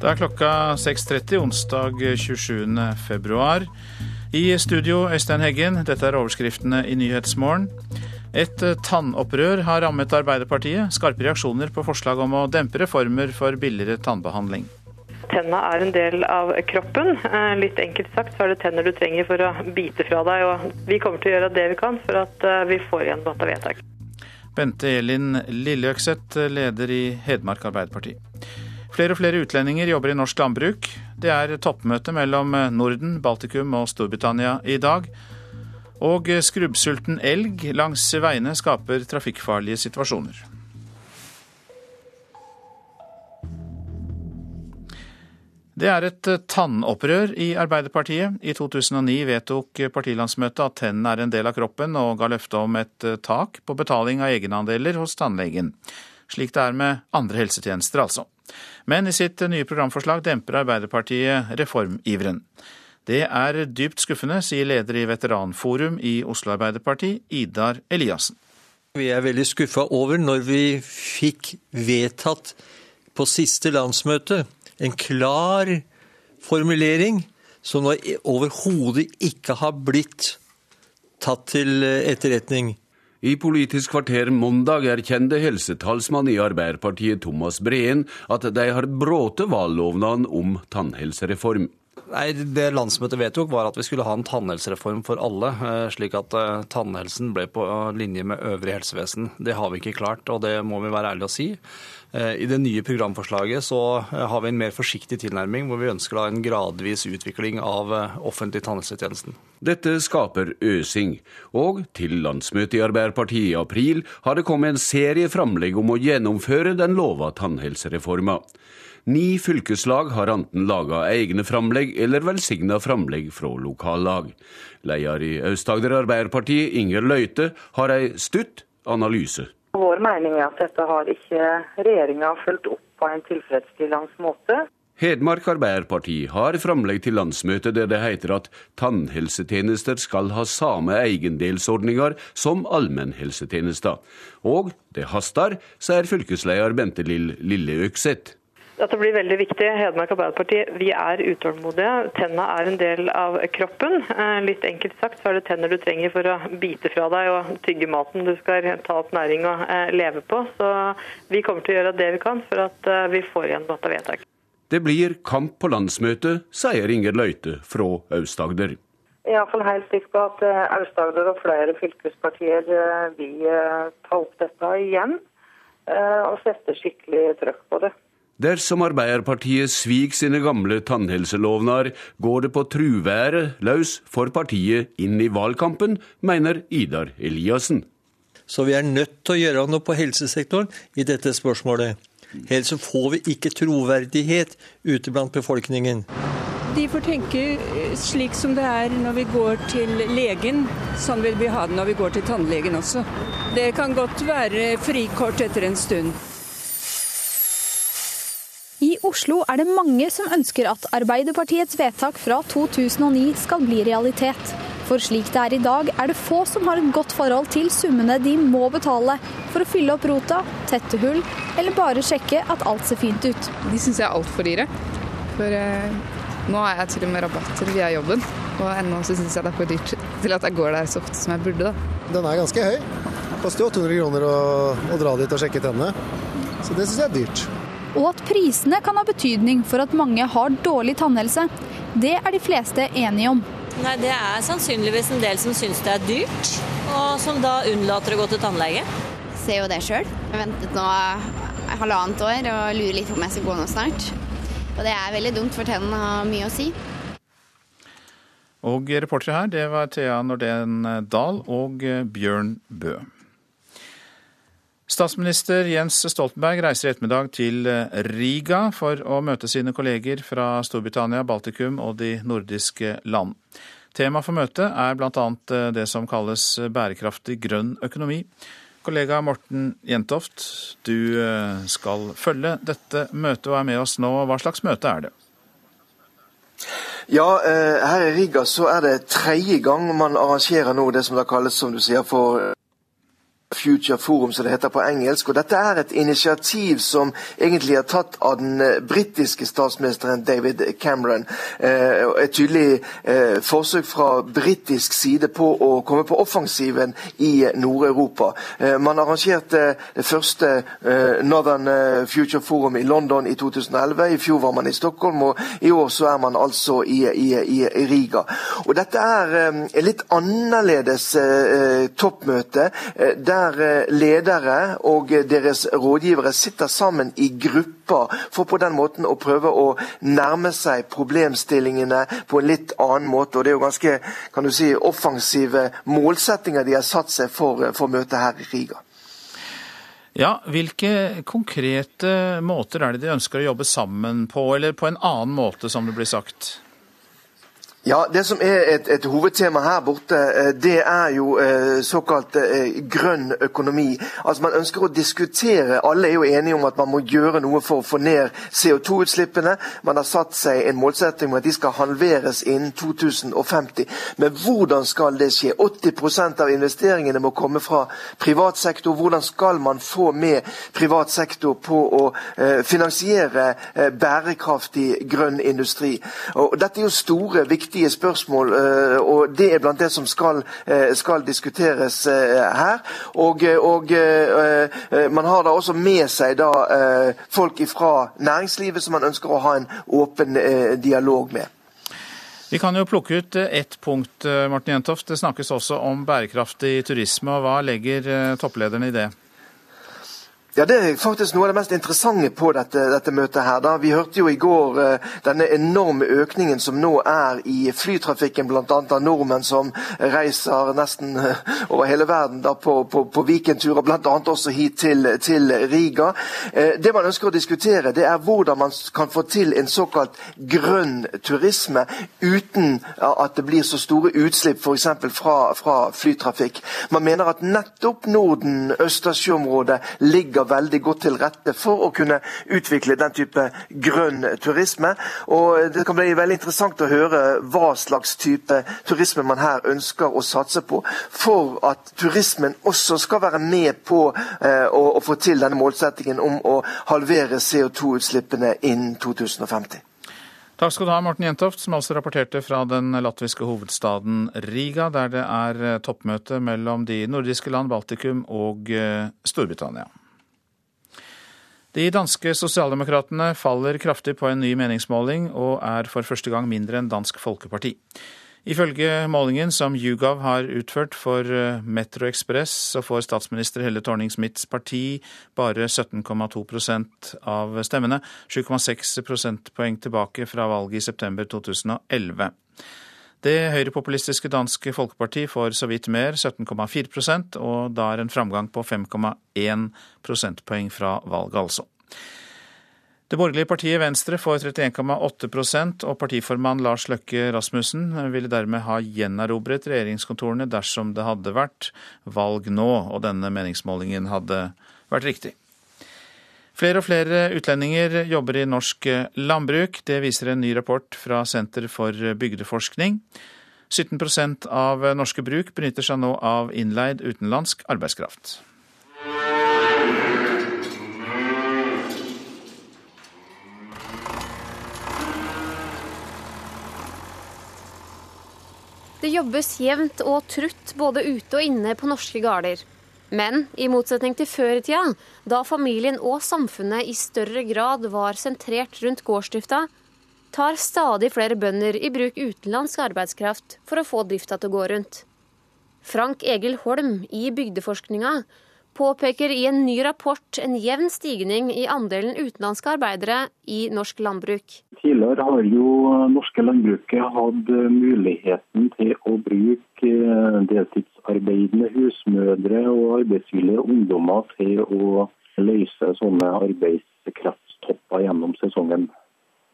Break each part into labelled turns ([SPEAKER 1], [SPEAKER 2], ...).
[SPEAKER 1] Det er klokka 6.30 onsdag 27. februar. I studio Øystein Heggen, dette er overskriftene i Nyhetsmorgen. Et tannopprør har rammet Arbeiderpartiet. Skarpe reaksjoner på forslag om å dempe reformer for billigere tannbehandling.
[SPEAKER 2] Tenna er en del av kroppen. Eh, litt enkelt sagt så er det tenner du trenger for å bite fra deg. og Vi kommer til å gjøre det vi kan for at eh, vi får igjen dette vedtaket.
[SPEAKER 1] Bente Elin Lilleøkseth, leder i Hedmark Arbeiderparti. Flere og flere utlendinger jobber i norsk landbruk. Det er toppmøte mellom Norden, Baltikum og Storbritannia i dag. Og skrubbsulten elg langs veiene skaper trafikkfarlige situasjoner. Det er et tannopprør i Arbeiderpartiet. I 2009 vedtok partilandsmøtet at tennene er en del av kroppen, og ga løfte om et tak på betaling av egenandeler hos tannlegen. Slik det er med andre helsetjenester, altså. Men i sitt nye programforslag demper Arbeiderpartiet reformiveren. Det er dypt skuffende, sier leder i Veteranforum i Oslo Arbeiderparti, Idar Eliassen.
[SPEAKER 3] Vi er veldig skuffa over når vi fikk vedtatt på siste landsmøte en klar formulering som nå overhodet ikke har blitt tatt til etterretning.
[SPEAKER 4] I Politisk kvarter mandag erkjente helsetalsmann i Arbeiderpartiet Thomas Breen at de har bråte valglovnaden om tannhelsereform.
[SPEAKER 5] Nei, Det landsmøtet vedtok, var at vi skulle ha en tannhelsereform for alle. Slik at tannhelsen ble på linje med øvrig helsevesen. Det har vi ikke klart, og det må vi være ærlige å si. I det nye programforslaget så har vi en mer forsiktig tilnærming, hvor vi ønsker en gradvis utvikling av offentlig tannhelsetjenesten.
[SPEAKER 4] Dette skaper øsing, og til landsmøtet i Arbeiderpartiet i april har det kommet en serie framlegg om å gjennomføre den lova tannhelsereforma. Ni fylkeslag har enten laga egne framlegg eller velsigna framlegg fra lokallag. Leder i Aust-Agder Arbeiderparti, Inger Løite, har ei stutt analyse.
[SPEAKER 6] Vår mening er at dette har ikke regjeringa fulgt opp på en tilfredsstillende måte.
[SPEAKER 4] Hedmark Arbeiderparti har framlegg til landsmøtet der det heter at tannhelsetjenester skal ha samme eiendelsordninger som allmennhelsetjenester. Og det haster, sier fylkesleder Bente Lill Lilleøkseth.
[SPEAKER 2] Dette blir veldig viktig. Hedmark Arbeiderparti vi er utålmodige. Tenna er en del av kroppen. Litt enkelt sagt så er det tenner du trenger for å bite fra deg og tygge maten du skal ta opp næring og leve på. Så vi kommer til å gjøre det vi kan for at vi får igjen dette vedtaket.
[SPEAKER 4] Det blir kamp på landsmøtet, sier Inger Løite fra Aust-Agder.
[SPEAKER 6] Er iallfall helt sikker på at Aust-Agder og flere fylkespartier vil ta opp dette igjen og sette skikkelig trøkk på det.
[SPEAKER 4] Dersom Arbeiderpartiet svik sine gamle tannhelselovnader, går det på truværet løs for partiet inn i valgkampen, mener Idar Eliassen.
[SPEAKER 3] Så vi er nødt til å gjøre noe på helsesektoren i dette spørsmålet. Ellers får vi ikke troverdighet ute blant befolkningen.
[SPEAKER 7] De får tenke slik som det er når vi går til legen. Sånn vil vi ha det når vi går til tannlegen også. Det kan godt være frikort etter en stund.
[SPEAKER 8] I Oslo er det mange som ønsker at Arbeiderpartiets vedtak fra 2009 skal bli realitet. For slik det er i dag, er det få som har et godt forhold til summene de må betale for å fylle opp rota, tette hull eller bare sjekke at alt ser fint ut.
[SPEAKER 9] De syns jeg er altfor dyre. For eh, nå har jeg til og med rabatter via jobben. Og ennå så syns jeg det er for dyrt til at jeg går der så ofte som jeg burde. da.
[SPEAKER 10] Den er ganske høy. Det koster 800 kroner å, å dra dit og sjekke tennene. Så det syns jeg er dyrt.
[SPEAKER 8] Og at prisene kan ha betydning for at mange har dårlig tannhelse. Det er de fleste enige om.
[SPEAKER 11] Nei, Det er sannsynligvis en del som syns det er dyrt, og som da unnlater å gå til tannlege.
[SPEAKER 12] Jeg ser jo det sjøl. Jeg har ventet nå halvannet år og lurer litt på om jeg skal gå nå snart. Og det er veldig dumt, for tennene har mye å si.
[SPEAKER 1] Og reportere her, det var Thea Nordén Dahl og Bjørn Bø. Statsminister Jens Stoltenberg reiser i ettermiddag til Riga for å møte sine kolleger fra Storbritannia, Baltikum og de nordiske land. Tema for møtet er bl.a. det som kalles bærekraftig grønn økonomi. Kollega Morten Jentoft, du skal følge dette møtet og er med oss nå. Hva slags møte er det?
[SPEAKER 13] Ja, her i Riga så er det tredje gang man arrangerer nå det som da kalles, som du sier, for Future Forum, som det heter på engelsk. og Dette er et initiativ som egentlig er tatt av den eh, britiske statsministeren David Cameron. Eh, et tydelig eh, forsøk fra britisk side på å komme på offensiven i Nord-Europa. Man arrangerte det første Northern Future Forum i London i 2011. I fjor var man i Stockholm, og i år så er man altså i, i, i Riga. Og Dette er et litt annerledes toppmøte. der der eh, ledere og deres rådgivere sitter sammen i grupper for på den måten å prøve å nærme seg problemstillingene på en litt annen måte. Og Det er jo ganske kan du si, offensive målsettinger de har satt seg for, eh, for møtet her i Riga.
[SPEAKER 1] Ja, Hvilke konkrete måter er det de ønsker å jobbe sammen på, eller på en annen måte, som det blir sagt?
[SPEAKER 13] Ja, Det som er et, et, hovedtema her borte, eh, det er jo eh, såkalt eh, grønn økonomi. Altså Man ønsker å diskutere Alle er jo enige om at man må gjøre noe for å få ned CO2-utslippene. Man har satt seg en målsetting om at de skal halveres innen 2050. Men hvordan skal det skje? 80% av investeringene må komme fra privat sektor. Hvordan skal man få med privat sektor på å finansiere bærekraftig grønn industri? Og Dette er jo store, viktige viktige spørsmål, eh, og det er blant det som skal, eh, skal diskuteres eh, her. Og, og Man har da også med seg da folk fra næringslivet som man ønsker å ha en åpen dialog med.
[SPEAKER 1] Vi kan jo plukke ut ett punkt, Martin Jentoft. Det snakkes også om bærekraftig turisme. og Hva legger topplederne i det?
[SPEAKER 13] Ja, Det er faktisk noe av det mest interessante på dette, dette møtet. her. Da. Vi hørte jo i går uh, denne enorme økningen som nå er i flytrafikken, bl.a. av nordmenn som reiser nesten uh, over hele verden da, på, på, på weekendturer, bl.a. også hit til, til Riga. Uh, det man ønsker å diskutere, det er hvordan man kan få til en såkalt grønn turisme uten at det blir så store utslipp f.eks. Fra, fra flytrafikk. Man mener at nettopp Norden-Østersjøområdet ligger ligger veldig godt til rette for å kunne utvikle den type grønn turisme. Og Det kan bli veldig interessant å høre hva slags type turisme man her ønsker å satse på, for at turismen også skal være med på eh, å, å få til denne målsettingen om å halvere CO2-utslippene innen 2050.
[SPEAKER 1] Takk skal du ha, Morten Jentoft, som altså rapporterte fra den latviske hovedstaden Riga, der det er eh, toppmøte mellom de nordiske land, Baltikum og eh, Storbritannia. De danske sosialdemokratene faller kraftig på en ny meningsmåling, og er for første gang mindre enn Dansk Folkeparti. Ifølge målingen som Yugav har utført for eh, Metro Express, så får statsminister Helle Thorning-Smiths parti bare 17,2% av stemmene, 7,6 prosentpoeng tilbake fra valget i september 2011. Det høyrepopulistiske Danske Folkeparti får så vidt mer, 17,4% og da er en framgang på 5,1 prosentpoeng fra valget, altså. Det borgerlige partiet Venstre får 31,8% og partiformann Lars Løkke Rasmussen ville dermed ha gjenerobret regjeringskontorene dersom det hadde vært valg nå og denne meningsmålingen hadde vært riktig. Flere og flere utlendinger jobber i norsk landbruk. Det viser en ny rapport fra Senter for bygdeforskning. 17% av norske bruk benytter seg nå av innleid utenlandsk arbeidskraft.
[SPEAKER 14] Det jobbes jevnt og trutt både ute og inne på norske gårder. Men i motsetning til før i tida, da familien og samfunnet i større grad var sentrert rundt gårdsdrifta, tar stadig flere bønder i bruk utenlandsk arbeidskraft for å få drifta til å gå rundt. Frank Egil Holm i Bygdeforskninga påpeker i en ny rapport en jevn stigning i andelen utenlandske arbeidere i norsk landbruk.
[SPEAKER 15] Tidligere har jo norske landbruket hatt muligheten til å bruke deltidsarbeidende husmødre og arbeidsvillige ungdommer til å løse sånne arbeidskrafttopper gjennom sesongen.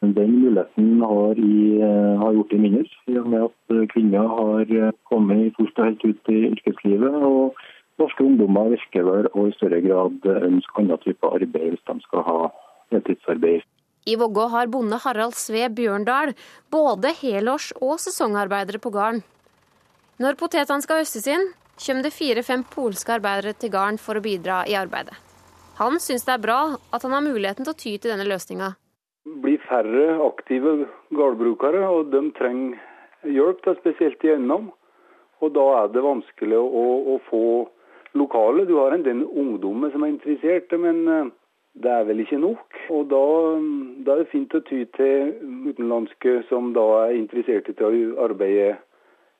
[SPEAKER 15] Den muligheten har, i, har gjort det mindre, i og med at kvinner har kommet fullt og helt ut i yrkeslivet. og Norske ungdommer virker vel å i større grad ønske annen type arbeid hvis de skal ha heltidsarbeid.
[SPEAKER 14] I Vågå har bonde Harald Sve Bjørndal både helårs- og sesongarbeidere på gården. Når potetene skal høstes inn, kommer det fire-fem polske arbeidere til gården for å bidra i arbeidet. Han syns det er bra at han har muligheten til å ty til denne løsninga.
[SPEAKER 16] Det blir færre aktive gårdbrukere, og de trenger hjelp, da, spesielt igjennom. Og da er det vanskelig å, å, få lokale. Du har en del ungdommer som er interesserte, men eh, det er vel ikke nok. Og da, da er det fint å ty til utenlandske som da er interesserte til å arbeide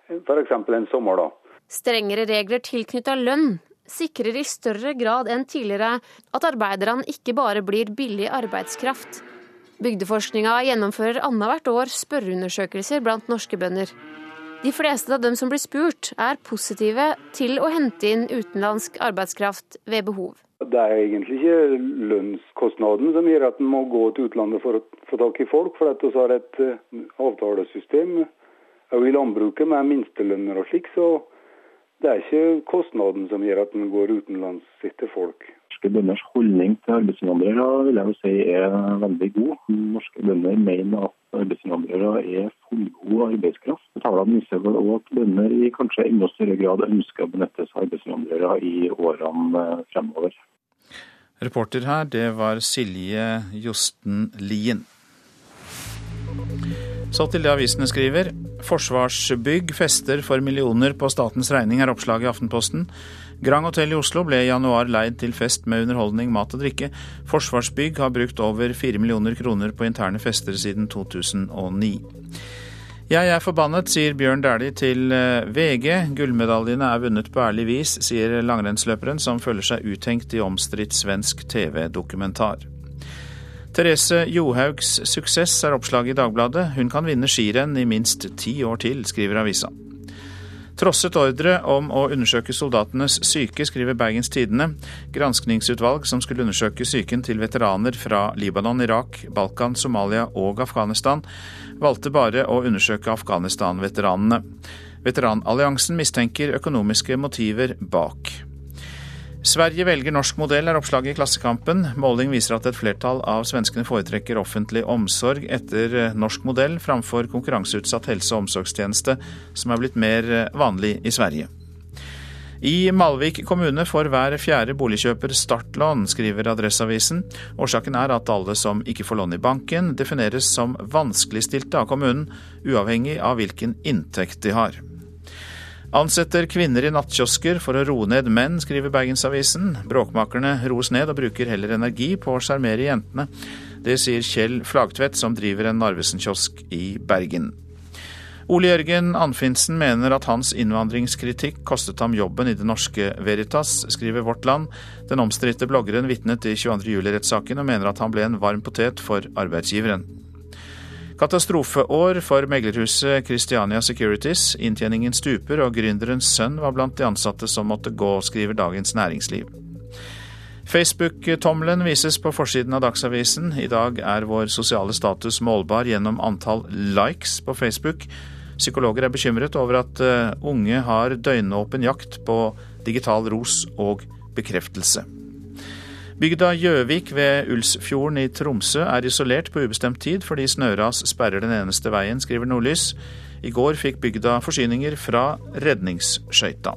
[SPEAKER 16] f.eks. en sommer. da.
[SPEAKER 14] Strengere regler tilknytta lønn sikrer i større grad enn tidligere at arbeiderne ikke bare blir billig arbeidskraft. Bygdeforskninga gjennomfører annethvert år spørreundersøkelser blant norske bønder. De fleste av dem som blir spurt, er positive til å hente inn utenlandsk arbeidskraft ved behov.
[SPEAKER 16] Det er egentlig ikke lønnskostnaden som gjør at en må gå til utlandet for å få tak i folk. For at vi har et eh, avtalesystem og i landbruket med minstelønner og slik. Så det er ikke kostnaden som gjør at en går utenlands etter folk
[SPEAKER 15] norske bønders holdning til arbeidsinnvandrere vil jeg si er veldig god. Norske bønder mener at arbeidsinnvandrere er fullgod arbeidskraft. Tallene viser vel òg at bønder i kanskje enda større grad ønsker å benytte seg av arbeidsinnvandrere i årene fremover.
[SPEAKER 1] Reporter her, det var Silje Josten Lien. Så til det avisene skriver. Forsvarsbygg fester for millioner på statens regning, er oppslaget i Aftenposten. Grand Hotell i Oslo ble i januar leid til fest med underholdning, mat og drikke. Forsvarsbygg har brukt over fire millioner kroner på interne fester siden 2009. Jeg er forbannet, sier Bjørn Dæhlie til eh, VG. Gullmedaljene er vunnet på ærlig vis, sier langrennsløperen som føler seg uthengt i omstridt svensk TV-dokumentar. Therese Johaugs suksess er oppslaget i Dagbladet. Hun kan vinne skirenn i minst ti år til, skriver avisa. Trosset ordre om å undersøke soldatenes syke, skriver Bergens Tidende. Granskningsutvalg som skulle undersøke psyken til veteraner fra Libanon, Irak, Balkan, Somalia og Afghanistan, valgte bare å undersøke Afghanistan-veteranene. Veteranalliansen mistenker økonomiske motiver bak. Sverige velger norsk modell, er oppslaget i Klassekampen. Måling viser at et flertall av svenskene foretrekker offentlig omsorg etter eh, norsk modell framfor konkurranseutsatt helse- og omsorgstjeneste, som er blitt mer eh, vanlig i Sverige. I Malvik kommune får hver fjerde boligkjøper startlån, skriver Adresseavisen. Årsaken er at alle som ikke får lån i banken, defineres som vanskeligstilte av kommunen, uavhengig av hvilken inntekt de har. Ansetter kvinner i nattkiosker for å roe ned menn, skriver Bergensavisen. Bråkmakerne roes ned og bruker heller energi på å sjarmere jentene. Det sier Kjell Flagtvedt, som driver en Narvesen-kiosk i Bergen. Ole Jørgen Anfinsen mener at hans innvandringskritikk kostet ham jobben i det norske Veritas, skriver Vårt Land. Den omstridte bloggeren vitnet i 22. juli-rettssaken og mener at han ble en varm potet for arbeidsgiveren. Katastrofeår for meglerhuset Christiania Securities. Inntjeningen stuper, og gründerens sønn var blant de ansatte som måtte gå, skriver Dagens Næringsliv. Facebook-tommelen vises på forsiden av Dagsavisen. I dag er vår sosiale status målbar gjennom antall likes på Facebook. Psykologer er bekymret over at eh, unge har døgnåpen jakt på digital ros og bekreftelse. Bygda Gjøvik ved Ulsfjorden i Tromsø er isolert på ubestemt tid fordi snøras sperrer den eneste veien, skriver Nordlys. I går fikk bygda forsyninger fra redningsskøyta.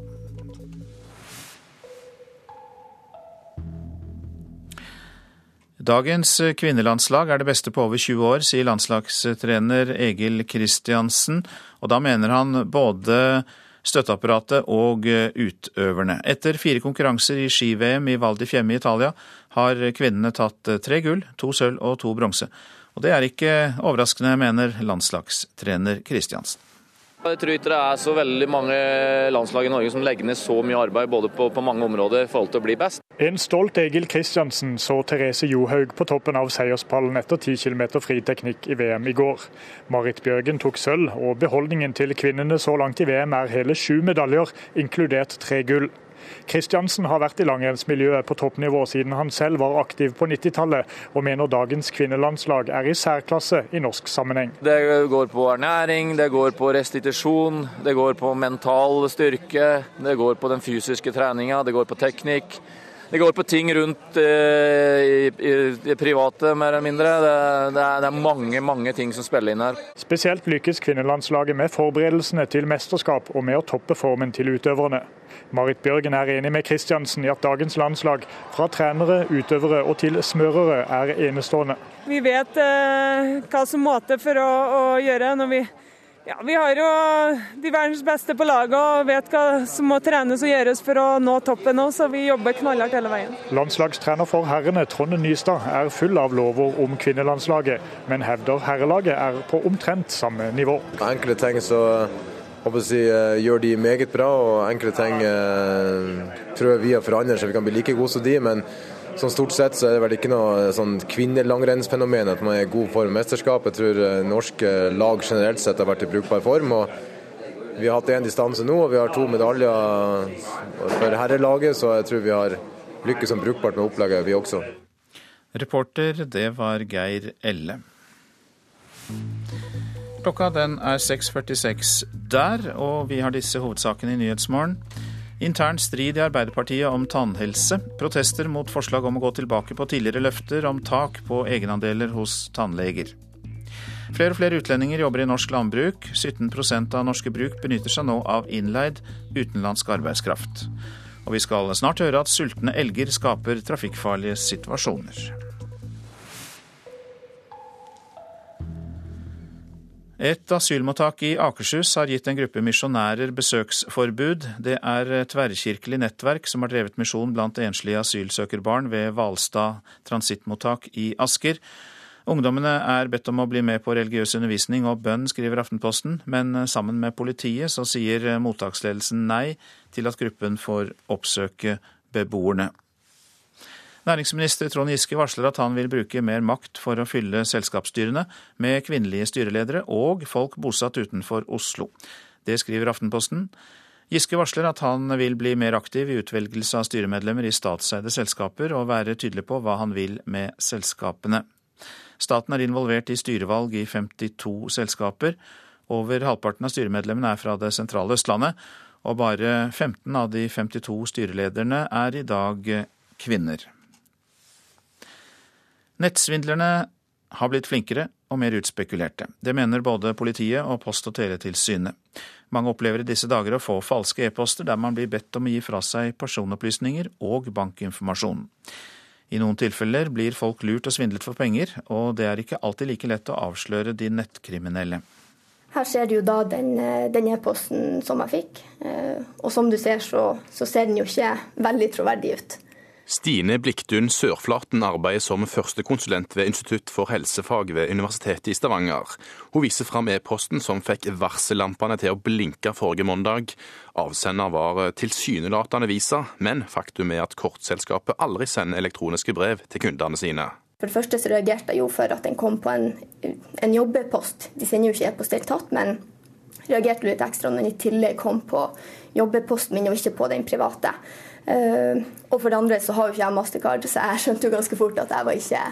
[SPEAKER 1] Dagens kvinnelandslag er det beste på over 20 år, sier landslagstrener Egil Kristiansen. Og da mener han både støtteapparatet og eh, utøverne. Etter fire konkurranser i ski-VM i Val di Fiemme i Italia har kvinnene tatt eh, tre gull, to sølv og to bronse. Og det er ikke overraskende, mener landslagstrener Kristiansen.
[SPEAKER 17] Jeg tror ikke det er så veldig mange landslag i Norge som legger ned så mye arbeid både på, på mange områder i forhold til å bli best.
[SPEAKER 18] En stolt Egil Kristiansen så Therese Johaug på toppen av seierspallen etter 10 km friteknikk i VM i går. Marit Bjørgen tok sølv, og beholdningen til kvinnene så langt i VM er hele sju medaljer, inkludert tre gull. Kristiansen har vært i langrennsmiljøet på toppnivå siden han selv var aktiv på 90-tallet, og mener dagens kvinnelandslag er i særklasse i norsk sammenheng.
[SPEAKER 17] Det går på ernæring, det går på restitusjon, det går på mental styrke, det går på den fysiske treninga, det går på teknikk. det går på ting rundt eh, i, i private, mer eller mindre. Det, det, er, det, er, mange mange ting som spiller inn her.
[SPEAKER 18] Spesielt lykkes kvinnelandslaget med forberedelsene til mesterskap og med å toppe formen til utøverne. Marit Bjørgen er enig med Kristiansen i at dagens landslag, fra trenere, utøvere og til smørere, er enestående.
[SPEAKER 19] Vi vet eh, hva som må til for å, å gjøre når vi ja, Vi har jo de verdens beste på laget og vet hva som må trenes og gjøres for å nå toppen nå, så vi jobber knallhardt hele veien.
[SPEAKER 18] Landslagstrener for herrene Trond Nystad er full av lover om kvinnelandslaget, men hevder herrelaget er på omtrent samme nivå.
[SPEAKER 20] Enkle ting så håper å si gjør de meget bra, og enkle ting prøver vi å forandre så vi kan bli like gode som de. men Sånn Stort sett så er det vel ikke noe sånn kvinnelangrennsfenomen at man er god form i mesterskapet. Jeg tror eh, norske lag generelt sett har vært i brukbar form. og Vi har hatt én distanse nå, og vi har to medaljer for herrelaget, så jeg tror vi har lykkes som brukbart med opplegget, vi også.
[SPEAKER 1] Reporter, det var Geir Elle. Klokka den er 6.46 der, og vi har disse hovedsakene i Nyhetsmorgen. Intern strid i Arbeiderpartiet om tannhelse. Protester mot forslag om å gå tilbake på tidligere løfter om tak på egenandeler hos tannleger. Flere og flere utlendinger jobber i norsk landbruk. 17% av norske bruk benytter seg nå av innleid utenlandsk arbeidskraft. Og vi skal snart høre at sultne elger skaper trafikkfarlige situasjoner. Et asylmottak i Akershus har gitt en gruppe misjonærer besøksforbud. Det er tverrkirkelig nettverk som har drevet misjon blant enslige asylsøkerbarn ved Hvalstad transittmottak i Asker. Ungdommene er bedt om å bli med på religiøs undervisning og bønn, skriver Aftenposten, men sammen med politiet så sier mottaksledelsen nei til at gruppen får oppsøke beboerne. Næringsminister Trond Giske varsler at han vil bruke mer makt for å fylle selskapsstyrene med kvinnelige styreledere og folk bosatt utenfor Oslo. Det skriver Aftenposten. Giske varsler at han vil bli mer aktiv i utvelgelse av styremedlemmer i statseide selskaper, og være tydelig på hva han vil med selskapene. Staten er involvert i styrevalg i 52 selskaper. Over halvparten av styremedlemmene er fra det sentrale Østlandet, og bare 15 av de 52 styrelederne er i dag kvinner. Nettsvindlerne har blitt flinkere og mer utspekulerte. Det mener både politiet og Post- og teletilsynet. Mange opplever i disse dager å få falske e-poster der man blir bedt om å gi fra seg personopplysninger og bankinformasjon. I noen tilfeller blir folk lurt og svindlet for penger, og det er ikke alltid like lett å avsløre de nettkriminelle.
[SPEAKER 21] Her ser du jo da den, den e-posten som jeg fikk, eh, og som du ser så, så ser den jo ikke veldig troverdig ut.
[SPEAKER 22] Stine Bliktun Sørflaten arbeider som førstekonsulent ved Institutt for helsefag ved Universitetet i Stavanger. Hun viser fram e-posten som fikk varsellampene til å blinke forrige mandag. Avsender var tilsynelatende Visa, men faktum er at kortselskapet aldri sender elektroniske brev til kundene sine.
[SPEAKER 21] For det første så reagerte jeg jo for at den kom på en, en jobbepost. De sender jo ikke e-post i det tatt, men reagerte litt ekstra når den i tillegg kom på jobbeposten min og ikke på den private. Uh, og for det andre så har jo ikke jeg mastercard, så jeg skjønte jo ganske fort at jeg var ikke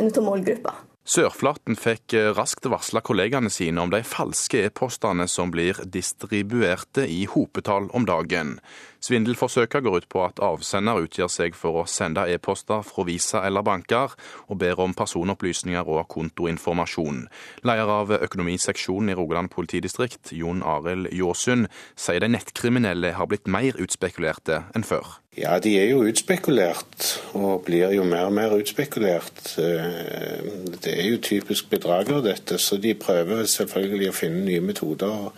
[SPEAKER 21] en av målgruppa.
[SPEAKER 22] Sørflaten fikk eh, raskt varsla kollegaene sine om de falske e-postene som blir distribuerte i hopetall om dagen. Svindelforsøket går ut på at avsender utgir seg for å sende e-poster fra Visa eller banker, og ber om personopplysninger og kontoinformasjon. Leder av økonomiseksjonen i Rogaland politidistrikt, Jon Arild Jåsund, sier de nettkriminelle har blitt mer utspekulerte enn før.
[SPEAKER 23] Ja, de er jo utspekulert, og blir jo mer og mer utspekulert. Eh, det er jo typisk bedrager, dette, så de prøver selvfølgelig å finne nye metoder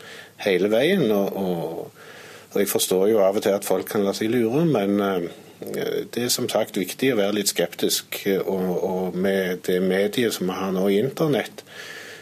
[SPEAKER 23] hele veien. og, og og Jeg forstår jo av og til at folk kan la seg lure, men eh, det er som sagt viktig å være litt skeptisk. Og, og med det mediet som vi har nå i internett,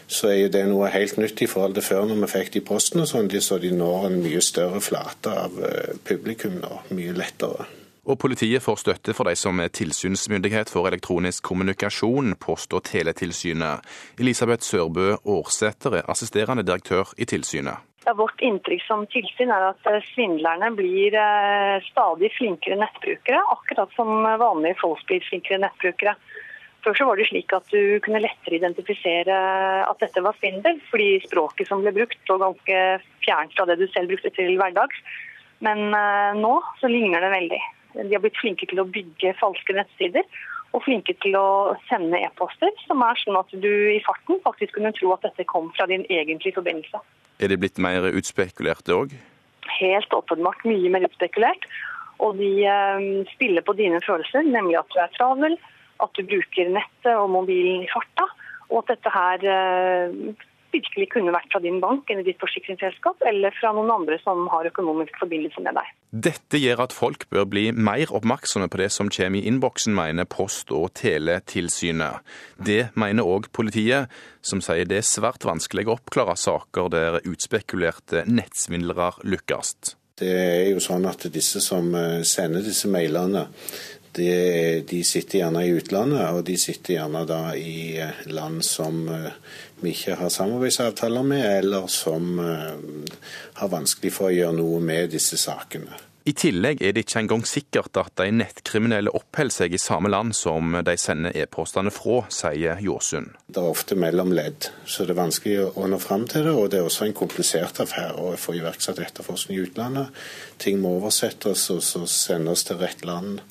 [SPEAKER 23] så er det noe helt nytt i forhold til før når vi fikk de postene sånn, så de når en mye større flate av eh, publikum nå, mye lettere.
[SPEAKER 22] Og politiet får støtte for de som er tilsynsmyndighet for elektronisk kommunikasjon, og teletilsynet. Elisabeth Sørbø Aarsæter er assisterende direktør i tilsynet.
[SPEAKER 24] Ja, vårt inntrykk som tilsyn er at eh, svindlerne blir eh, stadig flinkere nettbrukere, akkurat som vanlige folk blir flinkere nettbrukere. Før så var det slik at du kunne lettere identifisere at dette var svindel, fordi språket som ble brukt var ganske fjernt fra det du selv brukte til hverdags. Men eh, nå så ligner det veldig. De har blitt flinke til å bygge falske nettsider og flinke til å sende e-poster, som er sånn at du i farten faktisk kunne tro at dette kom fra din egentlige forbindelse.
[SPEAKER 22] Er de blitt mer utspekulerte òg?
[SPEAKER 24] Helt åpenbart mye mer utspekulert. Og de eh, spiller på dine følelser, nemlig at du er travel, at du bruker nettet og mobilen i farta, og at dette her eh, virkelig kunne vært fra din bank eller ditt forsikringsselskap, eller fra noen andre som har økonomisk forbindelse med deg.
[SPEAKER 22] Dette gjør at folk bør bli mer oppmerksomme på det som kommer i innboksen, mener Post- og teletilsynet. Det mener òg politiet, som sier det er svært vanskelig å oppklare saker der utspekulerte nettsvindlere lykkes.
[SPEAKER 23] Det er jo sånn at disse som eh, sender disse mailene, de, de, sitter gjerne i utlandet, og de sitter gjerne da i eh, land som eh, vi ikke har samarbeidsavtaler med, eller som eh, har vanskelig for å gjøre noe med disse sakene.
[SPEAKER 22] I tillegg er det ikke engang sikkert at de nettkriminelle oppholder seg i samme land som de sender e-postene fra, sier Jåsund.
[SPEAKER 23] Det er ofte mellomledd, så det er vanskelig å nå fram til det. Og det er også en komplisert affære å få iverksatt etterforskning i utlandet. Ting må oversettes og så sendes til rett land.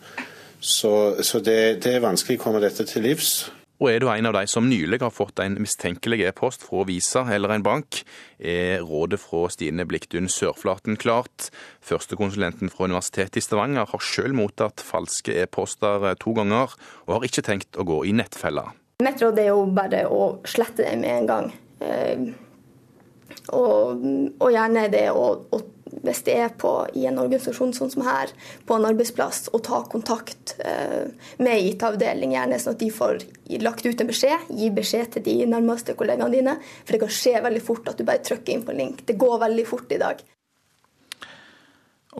[SPEAKER 23] Så, så det, det, er vanskelig å komme dette til livs.
[SPEAKER 22] Og er du en av de som nylig har fått en mistenkelig e-post fra Visa eller en bank, er rådet fra Stine Bliktun Sørflaten klart. Førstekonsulenten fra Universitetet i Stavanger har sjøl mottatt falske e-poster to ganger, og har ikke tenkt å gå i nettfella.
[SPEAKER 21] Mitt råd er jo bare å slette dem med en gang. Eh, og, og gjerne det å, å hvis det er på, i en organisasjon sånn som her, på en arbeidsplass, å ta kontakt eh, med IT-avdeling, gjerne sånn at de får lagt ut en beskjed. Gi beskjed til de nærmeste kollegaene dine. For det kan skje veldig fort at du bare trykker inn på en link. Det går veldig fort i dag.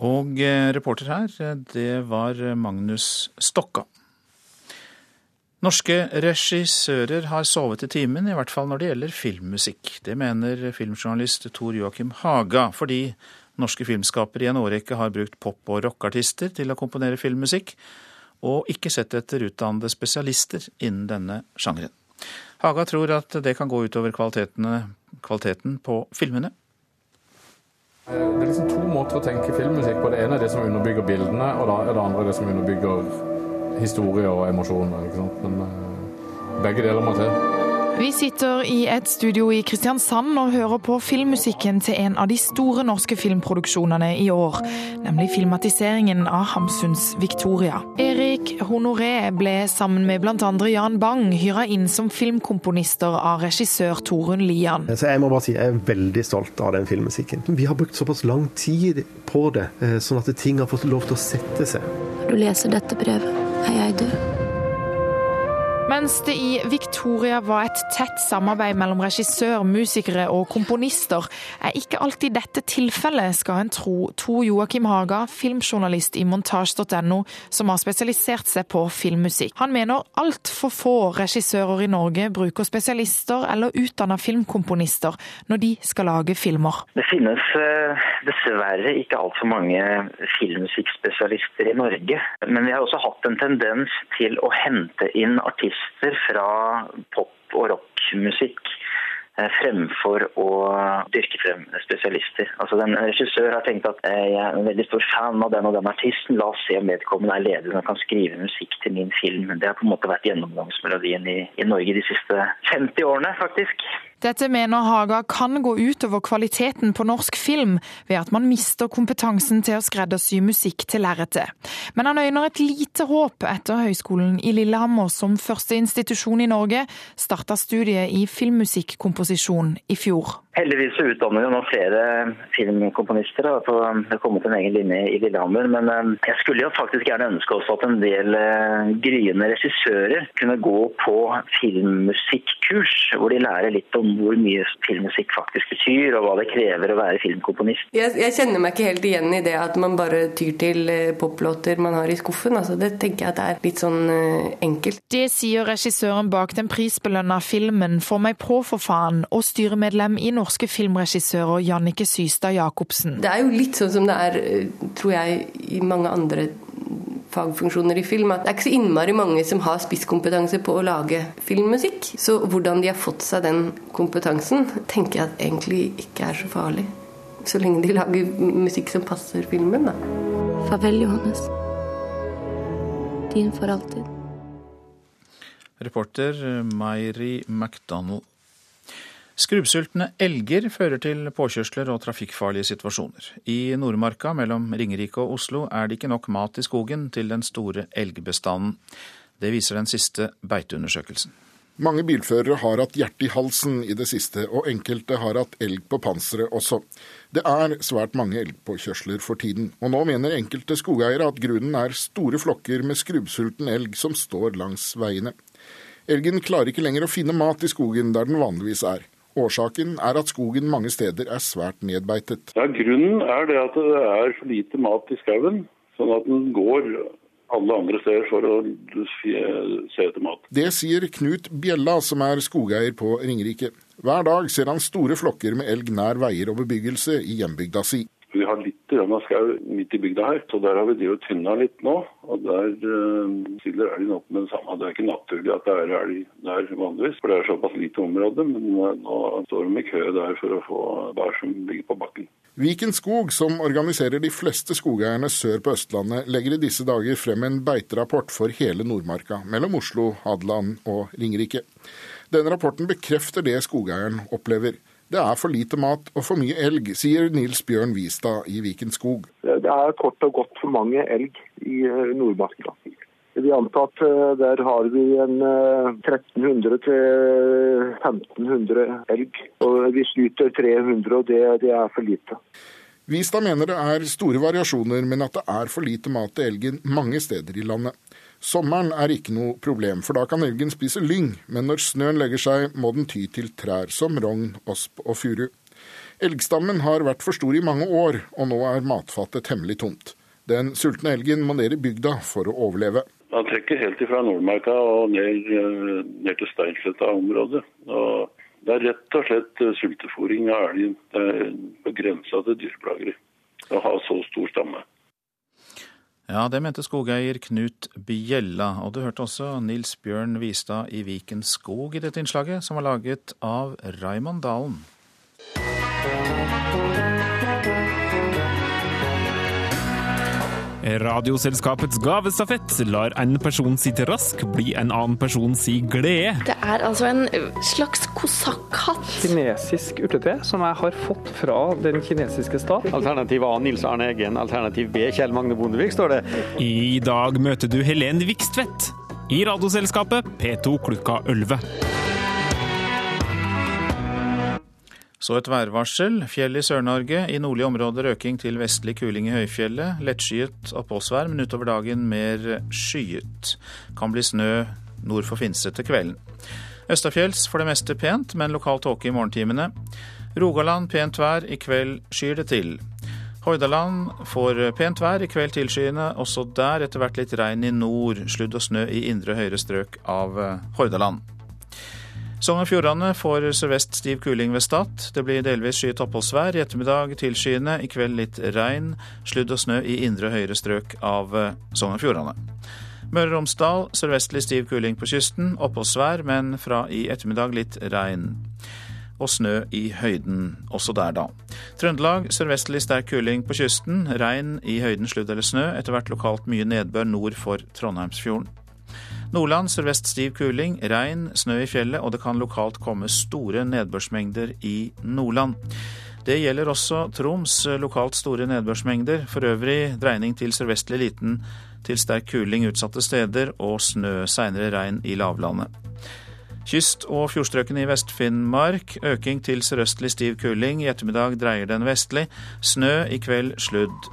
[SPEAKER 1] Og eh, reporter her, det var Magnus Stokka. Norske regissører har sovet i timen, i hvert fall når det gjelder filmmusikk. Det mener filmjournalist Tor Joakim Haga, fordi Norske filmskapere i en årrekke har brukt pop- og rockartister til å komponere filmmusikk, og ikke sett etter utdannede spesialister innen denne sjangeren. Haga tror at det kan gå utover kvaliteten på filmene.
[SPEAKER 25] Det er liksom to måter å tenke filmmusikk på. Det ene er det som underbygger bildene, og det andre er det som underbygger historie og emosjoner. Men eh, begge deler må til.
[SPEAKER 26] Vi sitter i et studio i Kristiansand og hører på filmmusikken til en av de store norske filmproduksjonene i år, nemlig filmatiseringen av Hamsuns Victoria. Erik Honoré ble sammen med bl.a. Jan Bang hyra inn som filmkomponister av regissør Torunn Lian.
[SPEAKER 27] Så jeg må bare si jeg er veldig stolt av den filmmusikken. Vi har brukt såpass lang tid på det, eh, sånn at ting har fått lov til å sette seg.
[SPEAKER 28] Når du leser dette brevet, er jeg død.
[SPEAKER 26] Mens det i Victoria var et tett samarbeid mellom regissør, musikere og komponister, er ikke alltid dette tilfellet, skal en tro Tor Joakim Haga, filmjournalist i montasj.no, som har spesialisert seg på filmmusikk. Han mener altfor få regissører i Norge bruker spesialister eller utdanna filmkomponister når de skal lage filmer.
[SPEAKER 29] Det finnes eh, dessverre ikke altfor mange filmmusikkspesialister i Norge. Men vi har også hatt en tendens til å hente inn artister artister fra pop- og rockmusikk eh, fremfor å dyrke frem spesialister. Altså den Regissør har tenkt at eh, jeg er en veldig stor fan av den og den artisten, la oss se om vedkommende er ledig og kan skrive musikk til min film. Det har på en måte vært gjennomgangsmelodien i, i Norge de siste 50 årene, faktisk.
[SPEAKER 26] Dette mener Haga kan gå utover kvaliteten på norsk film, ved at man mister kompetansen til å skreddersy musikk til lerretet. Men han øyner et lite håp etter Høgskolen i Lillehammer, som første institusjon i Norge, starta studiet i filmmusikkomposisjon i fjor.
[SPEAKER 29] Heldigvis utdanner vi nå flere filmkomponister. Det har kommet en egen linje i Lillehammer. Men eh, jeg skulle jo faktisk gjerne ønske også at en del eh, gryende regissører kunne gå på filmmusikkurs, hvor de lærer litt om hvor mye filmmusikk faktisk betyr, og hva det krever å være filmkomponist.
[SPEAKER 30] Jeg, jeg kjenner meg ikke helt igjen i det at man bare tyr til eh, poplåter man har i skuffen. Altså, det tenker jeg at det er litt sånn enkelt.
[SPEAKER 26] Det sier regissøren bak den prisbelønna filmen 'For meg på, for faen' og styremedlem i Norge norske filmregissører Jannike Systad Jacobsen.
[SPEAKER 30] Det er jo litt sånn som det er, eh, tror jeg, i mange andre fagfunksjoner i film. At det er ikke så innmari mange som har spisskompetanse på å lage filmmusikk. Så hvordan de har fått seg den kompetansen, tenker jeg at egentlig ikke er så farlig. Så lenge de lager musikk som passer filmen, da.
[SPEAKER 28] Farvel, Johannes. din for alltid.
[SPEAKER 1] Reporter Meiri McDonald. Skrubbsultne elger fører til påkjørsler og trafikkfarlige situasjoner. I Nordmarka mellom Ringerike og Oslo er det ikke nok mat i skogen til den store elgbestanden. Det viser den siste beiteundersøkelsen.
[SPEAKER 31] Mange bilførere har hatt hjertet i halsen i det siste, og enkelte har hatt elg på panseret også. Det er svært mange elgpåkjørsler for tiden, og nå mener enkelte skogeiere at grunnen er store flokker med skrubbsulten elg som står langs veiene. Elgen klarer ikke lenger å finne mat i skogen der den vanligvis er. Årsaken er at skogen mange steder er svært nedbeitet.
[SPEAKER 32] Ja, Grunnen er det at det er for lite mat i skauen, sånn at den går alle andre steder for å se etter mat.
[SPEAKER 31] Det sier Knut Bjella, som er skogeier på Ringerike. Hver dag ser han store flokker med elg nær veier og bebyggelse i hjembygda si.
[SPEAKER 32] Vi har litt skau midt i bygda her, så der har vi drevet tynna litt nå. Og der øh, stiller elgen opp med det samme. Det er ikke naturlig at det er elg der vanligvis, for det er såpass lite område. Men nå står de i kø der for å få bær som ligger på bakken.
[SPEAKER 31] Viken Skog, som organiserer de fleste skogeierne sør på Østlandet, legger i disse dager frem en beiterapport for hele Nordmarka, mellom Oslo, Hadeland og Ringerike. Denne rapporten bekrefter det skogeieren opplever. Det er for lite mat og for mye elg, sier Nils Bjørn Vistad i Viken skog.
[SPEAKER 33] Det er kort og godt for mange elg i eh, Nordmarka. Vi antar at eh, der har vi en 1300 eh, 1500 elg. Og vi skyter 300, og det, det er for lite.
[SPEAKER 31] Vistad mener det er store variasjoner, men at det er for lite mat til elgen mange steder i landet. Sommeren er ikke noe problem, for da kan elgen spise lyng, men når snøen legger seg, må den ty til trær som rogn, osp og furu. Elgstammen har vært for stor i mange år, og nå er matfatet temmelig tomt. Den sultne elgen må ned i bygda for å overleve.
[SPEAKER 32] Han trekker helt ifra Nordmarka og ned, eh, ned til Steinsletta-området. Det er rett og slett eh, sultefòring av elgen. Det er på grensa til dyreplageri å ha så stor stamme.
[SPEAKER 1] Ja, det mente skogeier Knut Bjella. Og du hørte også Nils Bjørn Vistad i Viken skog i dette innslaget, som var laget av Raymond Dalen.
[SPEAKER 34] Radioselskapets gavestafett lar en person sitt rask bli en annen person si glede.
[SPEAKER 35] Det er altså en slags kosakkhatt.
[SPEAKER 36] Kinesisk urtete som jeg har fått fra den kinesiske stat.
[SPEAKER 37] Alternativ A Nils Arne Eggen, alternativ B Kjell Magne Bondevik, står det.
[SPEAKER 34] I dag møter du Helen Vikstvedt i Radioselskapet P2 klokka 11.
[SPEAKER 1] Så et værvarsel. Fjell i Sør-Norge. I nordlige områder øking til vestlig kuling i høyfjellet. Lettskyet oppholdsvær, men utover dagen mer skyet. Kan bli snø nord for Finse til kvelden. Østafjells for det meste pent, men lokal tåke i morgentimene. Rogaland pent vær, i kveld skyr det til. Hordaland får pent vær, i kveld tilskyende. Også der etter hvert litt regn i nord. Sludd og snø i indre høyre strøk av Hordaland. Sogn og Fjordane får sørvest stiv kuling ved Stad. Det blir delvis skyet oppholdsvær. I ettermiddag tilskyende, i kveld litt regn. Sludd og snø i indre og høyre strøk av eh, Sogn og Fjordane. Møre og Romsdal sørvestlig stiv kuling på kysten. Oppholdsvær, men fra i ettermiddag litt regn. Og snø i høyden også der, da. Trøndelag sørvestlig sterk kuling på kysten. Regn i høyden, sludd eller snø. Etter hvert lokalt mye nedbør nord for Trondheimsfjorden. Nordland sørvest stiv kuling, regn, snø i fjellet, og det kan lokalt komme store nedbørsmengder i Nordland. Det gjelder også Troms, lokalt store nedbørsmengder. For øvrig dreining til sørvestlig liten til sterk kuling utsatte steder, og snø, seinere regn i lavlandet. Kyst- og fjordstrøkene i Vest-Finnmark øking til sørøstlig stiv kuling. I ettermiddag dreier den vestlig. Snø, i kveld sludd.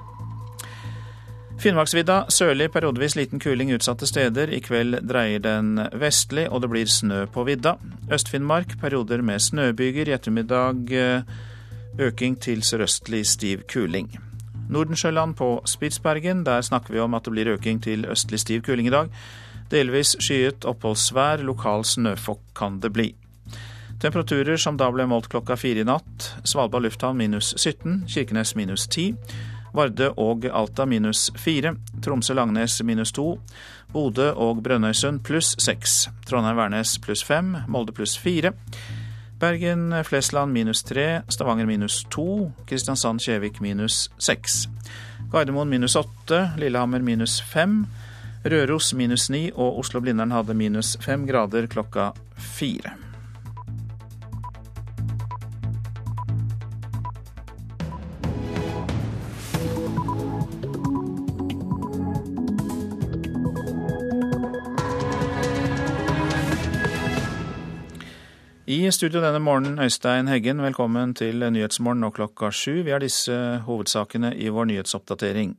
[SPEAKER 1] Finnmarksvidda sørlig periodevis liten kuling utsatte steder. I kveld dreier den vestlig, og det blir snø på vidda. Øst-Finnmark perioder med snøbyger. I ettermiddag eh, øking til sørøstlig stiv kuling. Nordensjøland på Spitsbergen. Der snakker vi om at det blir øking til østlig stiv kuling i dag. Delvis skyet oppholdsvær. Lokal snøfokk kan det bli. Temperaturer som da ble målt klokka fire i natt. Svalbard lufthavn minus 17, Kirkenes minus 10. Vardø og Alta minus fire. Tromsø-Langnes minus to. Bodø og Brønnøysund pluss seks. Trondheim-Værnes pluss fem. Molde pluss fire. Bergen-Flesland minus tre. Stavanger minus to. Kristiansand-Kjevik minus seks. Gardermoen minus åtte. Lillehammer minus fem. Røros minus ni og Oslo-Blindern hadde minus fem grader klokka fire. I studio denne morgenen, Øystein Heggen, velkommen til Nyhetsmorgen nå klokka sju. Vi har disse hovedsakene i vår nyhetsoppdatering.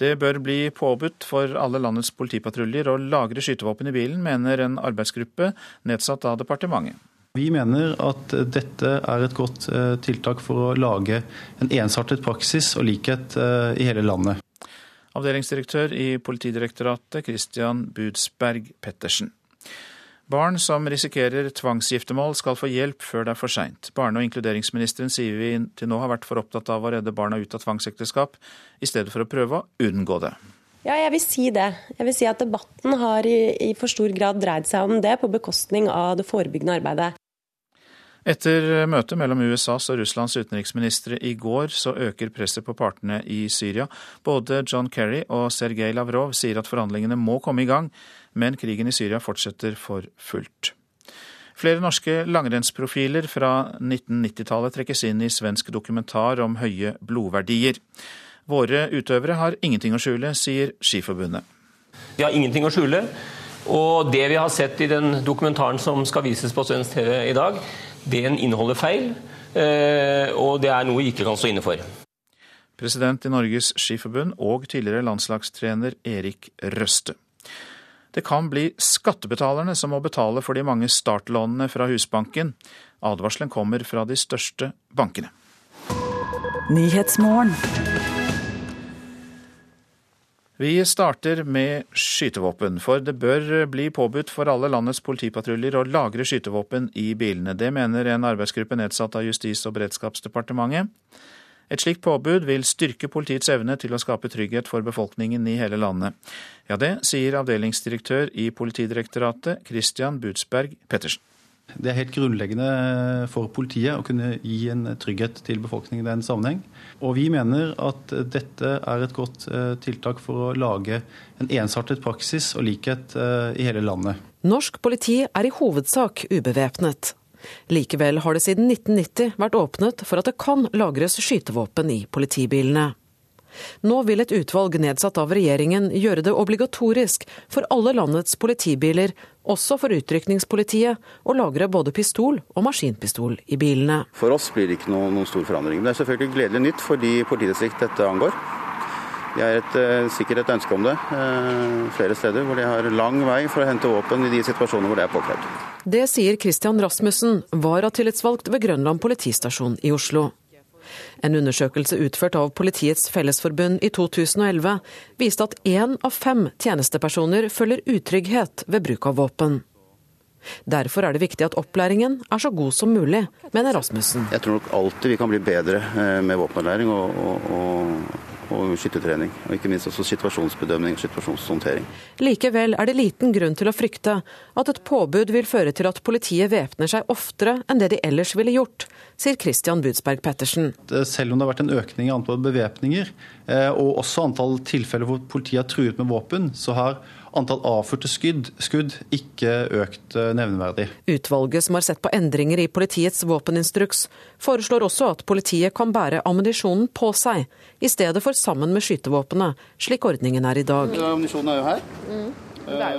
[SPEAKER 1] Det bør bli påbudt for alle landets politipatruljer å lagre skytevåpen i bilen, mener en arbeidsgruppe nedsatt av departementet.
[SPEAKER 38] Vi mener at dette er et godt eh, tiltak for å lage en ensartet praksis og likhet eh, i hele landet.
[SPEAKER 1] Avdelingsdirektør i Politidirektoratet, Christian Budsberg Pettersen. Barn som risikerer tvangsgiftermål skal få hjelp før det er for seint. Barne- og inkluderingsministeren sier vi til nå har vært for opptatt av å redde barna ut av tvangsekteskap, i stedet for å prøve å unngå det.
[SPEAKER 39] Ja, jeg vil si det. Jeg vil si at debatten har i, i for stor grad dreid seg om det, på bekostning av det forebyggende arbeidet.
[SPEAKER 1] Etter møtet mellom USAs og Russlands utenriksministre i går, så øker presset på partene i Syria. Både John Kerry og Sergej Lavrov sier at forhandlingene må komme i gang, men krigen i Syria fortsetter for fullt. Flere norske langrennsprofiler fra 1990-tallet trekkes inn i svensk dokumentar om høye blodverdier. Våre utøvere har ingenting å skjule, sier Skiforbundet.
[SPEAKER 40] Vi har ingenting å skjule. Og det vi har sett i den dokumentaren som skal vises på svensk TV i dag, den inneholder feil. Eh, og det er noe vi ikke kan stå inne for.
[SPEAKER 1] President i Norges Skiforbund og tidligere landslagstrener Erik Røste. Det kan bli skattebetalerne som må betale for de mange startlånene fra Husbanken. Advarselen kommer fra de største bankene. Vi starter med skytevåpen, for det bør bli påbudt for alle landets politipatruljer å lagre skytevåpen i bilene. Det mener en arbeidsgruppe nedsatt av Justis- og beredskapsdepartementet. Et slikt påbud vil styrke politiets evne til å skape trygghet for befolkningen i hele landet. Ja, det sier avdelingsdirektør i Politidirektoratet, Christian Budsberg Pettersen.
[SPEAKER 38] Det er helt grunnleggende for politiet å kunne gi en trygghet til befolkningen i den sammenheng. Og vi mener at dette er et godt eh, tiltak for å lage en ensartet praksis og likhet eh, i hele landet.
[SPEAKER 41] Norsk politi er i hovedsak ubevæpnet. Likevel har det siden 1990 vært åpnet for at det kan lagres skytevåpen i politibilene. Nå vil et utvalg nedsatt av regjeringen gjøre det obligatorisk for alle landets politibiler, også for utrykningspolitiet, å lagre både pistol og maskinpistol i bilene.
[SPEAKER 42] For oss blir det ikke noen, stor forandring. Det er selvfølgelig gledelig nytt for de politidistrikt dette angår. Det er et, eh, sikkert et ønske om det eh, flere steder hvor de har lang vei for å hente våpen i de situasjonene hvor det er påkrevd.
[SPEAKER 41] Det sier Christian Rasmussen, varatillitsvalgt ved Grønland politistasjon i Oslo. En undersøkelse utført av Politiets Fellesforbund i 2011 viste at én av fem tjenestepersoner føler utrygghet ved bruk av våpen. Derfor er det viktig at opplæringen er så god som mulig, mener Rasmussen.
[SPEAKER 42] Jeg tror nok alltid vi kan bli bedre eh, med våpenopplæring og, og, og og skyttertrening. Og ikke minst også situasjonsbedømning og situasjonshåndtering.
[SPEAKER 41] Likevel er det liten grunn til å frykte at et påbud vil føre til at politiet væpner seg oftere enn det de ellers ville gjort, sier Christian Budsberg Pettersen.
[SPEAKER 38] Selv om det har vært en økning i antall bevæpninger, eh, og også antall tilfeller hvor politiet har truet med våpen, så har antall avfyrte skudd, skudd ikke økt eh, nevneverdig.
[SPEAKER 41] Utvalget som har sett på endringer i politiets våpeninstruks, foreslår også at politiet kan bære ammunisjonen på seg, i stedet for sammen med skytevåpenet, slik ordningen er i dag.
[SPEAKER 42] Ammunisjonen er jo her.
[SPEAKER 41] Mm.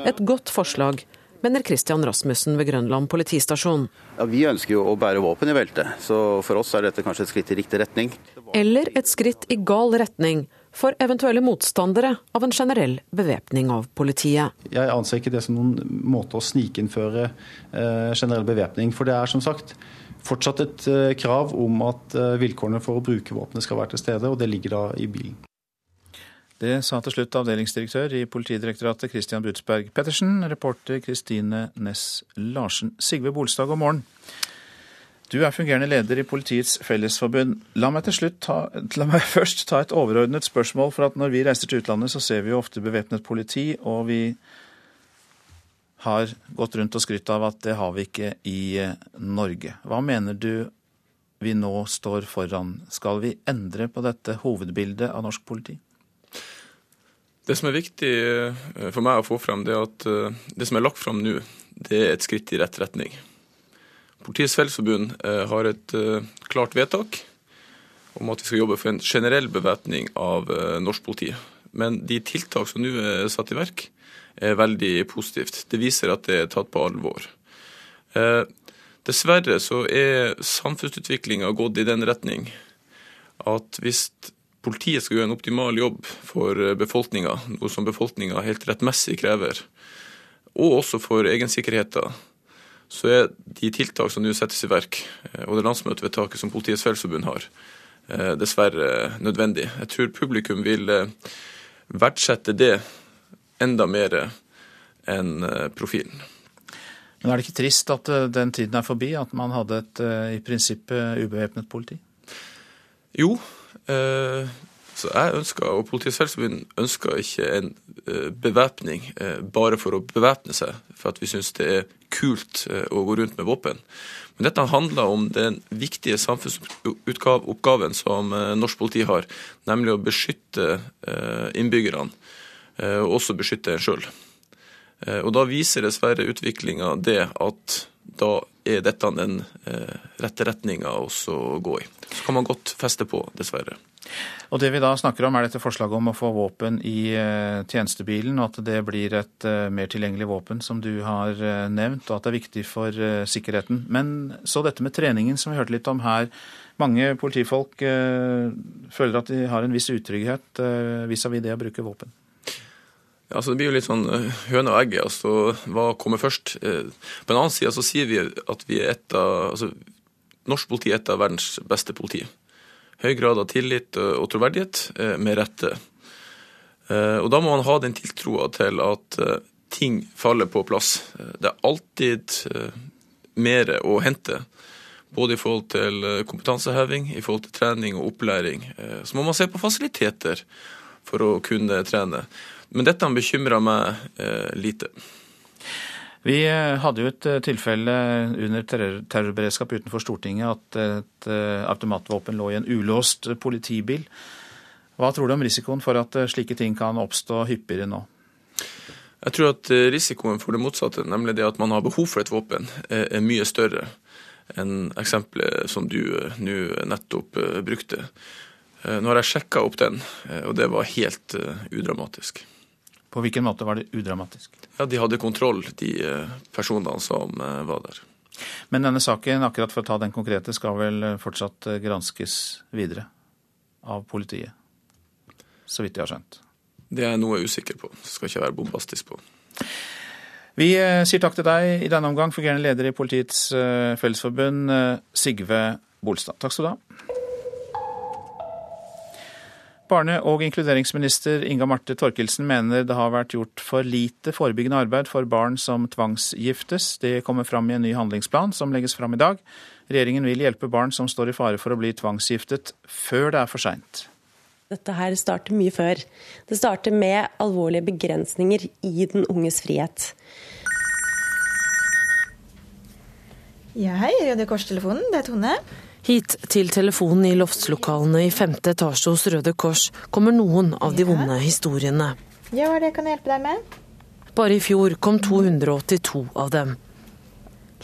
[SPEAKER 41] Et godt forslag, mener Christian Rasmussen ved Grønland politistasjon.
[SPEAKER 42] Ja, Vi ønsker jo å bære våpen i beltet, så for oss er dette kanskje et skritt i riktig retning.
[SPEAKER 41] Eller et skritt i gal retning for eventuelle motstandere av en generell bevæpning av politiet.
[SPEAKER 38] Jeg anser ikke det som noen måte å snikinnføre eh, generell bevæpning. For det er som sagt fortsatt et eh, krav om at eh, vilkårene for å bruke våpenet skal være til stede, og det ligger da i bilen.
[SPEAKER 1] Det sa til slutt avdelingsdirektør i Politidirektoratet Christian Butsberg Pettersen. Reporter Kristine Næss Larsen. Sigve Bolstad, god morgen. Du er fungerende leder i Politiets Fellesforbund. La meg, ta, la meg først ta et overordnet spørsmål. for at Når vi reiser til utlandet, så ser vi jo ofte bevæpnet politi. Og vi har gått rundt og skrytt av at det har vi ikke i eh, Norge. Hva mener du vi nå står foran? Skal vi endre på dette hovedbildet av norsk politi?
[SPEAKER 43] Det som er viktig for meg å få frem, det er at det som er lagt frem nå, det er et skritt i rett retning. Politiets Fellesforbund har et klart vedtak om at vi skal jobbe for en generell bevæpning av norsk politi. Men de tiltak som nå er satt i verk, er veldig positivt. Det viser at det er tatt på alvor. Eh, dessverre så er samfunnsutviklinga gått i den retning at hvis politiet skal gjøre en optimal jobb for befolkninga, noe som befolkninga helt rettmessig krever, og også for egensikkerheten, så er de tiltak som nå settes i verk, eh, og det landsmøtevedtaket som Politiets Fellesforbund har, eh, dessverre nødvendig. Jeg tror publikum vil verdsette det enda mer enn eh, profilen.
[SPEAKER 1] Men er det ikke trist at eh, den tiden er forbi, at man hadde et eh, i prinsippet ubevæpnet politi?
[SPEAKER 43] Jo, så jeg ønsker, og Politiets Fellesforbund ønsker ikke en bevæpning bare for å bevæpne seg, for at vi syns det er kult å gå rundt med våpen. Men dette handler om den viktige samfunnsoppgaven som norsk politi har, nemlig å beskytte innbyggerne Eh, og også beskytte en sjøl. Eh, og da viser dessverre utviklinga det at da er dette den eh, rette retninga å gå i. Så kan man godt feste på, dessverre.
[SPEAKER 1] Og Det vi da snakker om er dette forslaget om å få våpen i tjenestebilen, og at det blir et mer tilgjengelig våpen, som du har nevnt, og at det er viktig for sikkerheten. Men så dette med treningen, som vi hørte litt om her. Mange politifolk føler at de har en viss utrygghet vis-à-vis -vis det å bruke våpen.
[SPEAKER 43] Ja, altså Det blir jo litt sånn eh, høne og egget. altså Hva kommer først? Eh, på en annen side så sier vi at vi er et av, altså norsk politi er et av verdens beste politi. Høy grad av tillit og troverdighet, eh, med rette. Og Da må man ha den tiltroa til at ting faller på plass. Det er alltid mer å hente. Både i forhold til kompetanseheving, i forhold til trening og opplæring. Så må man se på fasiliteter for å kunne trene. Men dette bekymrer meg eh, lite.
[SPEAKER 1] Vi eh, hadde jo et eh, tilfelle under terrorberedskap utenfor Stortinget at et automatvåpen lå i en ulåst politibil. Hva tror du om risikoen for at slike ting kan oppstå hyppigere nå?
[SPEAKER 43] Jeg tror at risikoen for det motsatte, nemlig det at man har behov for et våpen, er mye større enn eksempelet som du nå nettopp brukte. Nå har jeg sjekka opp den, og det var helt udramatisk.
[SPEAKER 1] På hvilken måte var det udramatisk?
[SPEAKER 43] Ja, De hadde kontroll, de eh, personene som eh, var der.
[SPEAKER 1] Men denne saken, akkurat for å ta den konkrete, skal vel eh, fortsatt granskes videre av politiet? Så vidt jeg har skjønt.
[SPEAKER 43] Det er noe jeg er usikker på. Skal ikke være bombastisk på.
[SPEAKER 1] Vi sier takk til deg i denne omgang, fungerende leder i Politiets Fellesforbund, Sigve Bolstad. Takk skal du ha. Barne- og inkluderingsminister Inga Marte Torkelsen mener det har vært gjort for lite forebyggende arbeid for barn som tvangsgiftes. Det kommer fram i en ny handlingsplan som legges fram i dag. Regjeringen vil hjelpe barn som står i fare for å bli tvangsgiftet, før det er for seint.
[SPEAKER 39] Dette her starter mye før. Det starter med alvorlige begrensninger i den unges frihet.
[SPEAKER 44] Ja, hei, Røde Kors-telefonen. Det er Tone.
[SPEAKER 45] Hit til telefonen i loftslokalene i femte etasje hos Røde Kors kommer noen av de vonde historiene.
[SPEAKER 44] Ja, det kan jeg hjelpe deg med?
[SPEAKER 45] Bare i fjor kom 282 av dem.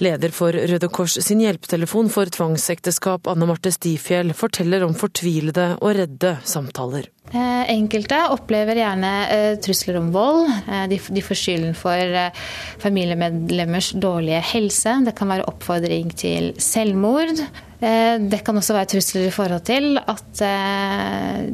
[SPEAKER 45] Leder for Røde Kors sin hjelpetelefon for tvangsekteskap, Anne Marte Stifjell, forteller om fortvilede og redde samtaler.
[SPEAKER 46] Eh, enkelte opplever gjerne eh, trusler om vold. Eh, de, får skylden for familiemedlemmers dårlige helse. Det kan være oppfordring til selvmord. Det kan også være trusler i forhold til at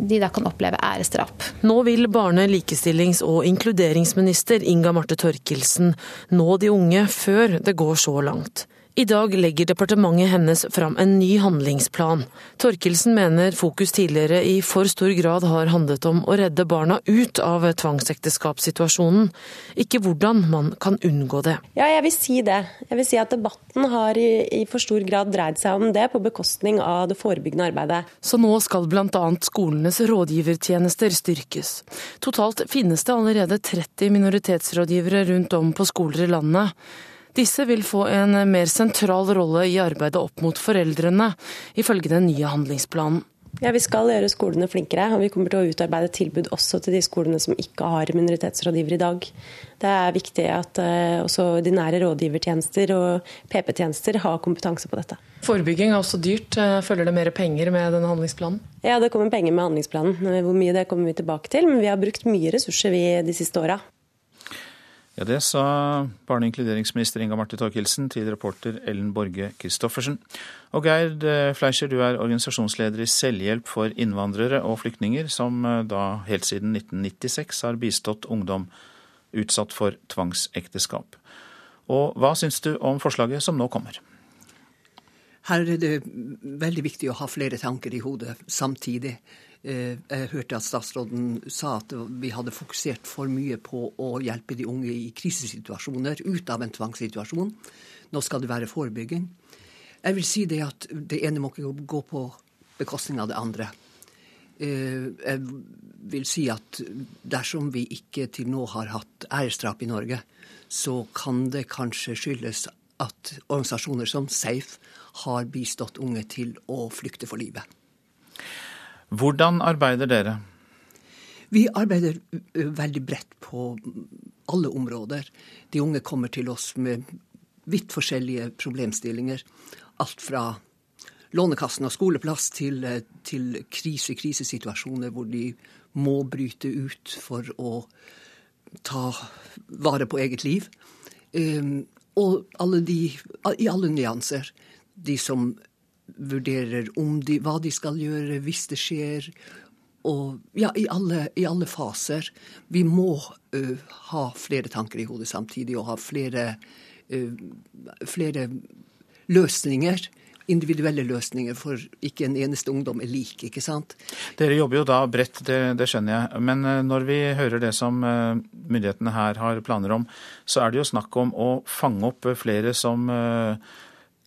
[SPEAKER 46] de da kan oppleve æresdrap.
[SPEAKER 45] Nå vil barne-, likestillings- og inkluderingsminister Inga Marte Torkelsen nå de unge før det går så langt. I dag legger departementet hennes fram en ny handlingsplan. Torkelsen mener fokus tidligere i for stor grad har handlet om å redde barna ut av tvangsekteskapssituasjonen, ikke hvordan man kan unngå det.
[SPEAKER 39] Ja, jeg vil si det. Jeg vil si at debatten har i, i for stor grad dreid seg om det, på bekostning av det forebyggende arbeidet.
[SPEAKER 45] Så nå skal bl.a. skolenes rådgivertjenester styrkes. Totalt finnes det allerede 30 minoritetsrådgivere rundt om på skoler i landet. Disse vil få en mer sentral rolle i arbeidet opp mot foreldrene, ifølge den nye handlingsplanen.
[SPEAKER 39] Ja, Vi skal gjøre skolene flinkere, og vi kommer til å utarbeide tilbud også til de skolene som ikke har minoritetsrådgiver i dag. Det er viktig at uh, også ordinære rådgivertjenester og PP-tjenester har kompetanse på dette.
[SPEAKER 47] Forebygging er også dyrt. Eh, følger det mer penger med denne handlingsplanen?
[SPEAKER 39] Ja, det kommer penger med handlingsplanen. Hvor mye det kommer vi tilbake til, men vi har brukt mye ressurser vi de siste åra.
[SPEAKER 1] Ja, Det sa barne- og inkluderingsminister Inga Marte Thorkildsen til reporter Ellen Borge Christoffersen. Og Gerd eh, Fleischer, du er organisasjonsleder i Selvhjelp for innvandrere og flyktninger, som eh, da helt siden 1996 har bistått ungdom utsatt for tvangsekteskap. Og hva syns du om forslaget som nå kommer?
[SPEAKER 48] Her er det veldig viktig å ha flere tanker i hodet samtidig. Eh, jeg hørte at statsråden sa at vi hadde fokusert for mye på å hjelpe de unge i krisesituasjoner ut av en tvangssituasjon. Nå skal det være forebygging. Jeg vil si det at det ene må ikke gå på bekostning av det andre. Eh, jeg vil si at dersom vi ikke til nå har hatt æresdrap i Norge, så kan det kanskje skyldes at organisasjoner som Safe har bistått unge til å flykte for livet.
[SPEAKER 1] Hvordan arbeider dere?
[SPEAKER 48] Vi arbeider veldig bredt på alle områder. De unge kommer til oss med vidt forskjellige problemstillinger. Alt fra Lånekassen og skoleplass til, til krise-krisesituasjoner hvor de må bryte ut for å ta vare på eget liv. Og alle de, i alle nyanser. De som vurderer de, hva de skal gjøre hvis det skjer. Og ja, i alle, i alle faser. Vi må uh, ha flere tanker i hodet samtidig og ha flere, uh, flere løsninger individuelle løsninger, for ikke en eneste ungdom er lik. ikke sant?
[SPEAKER 1] Dere jobber jo da bredt, det, det, skjønner jeg. Men når vi hører det som myndighetene her har planer om, så er det jo snakk om å fange opp flere som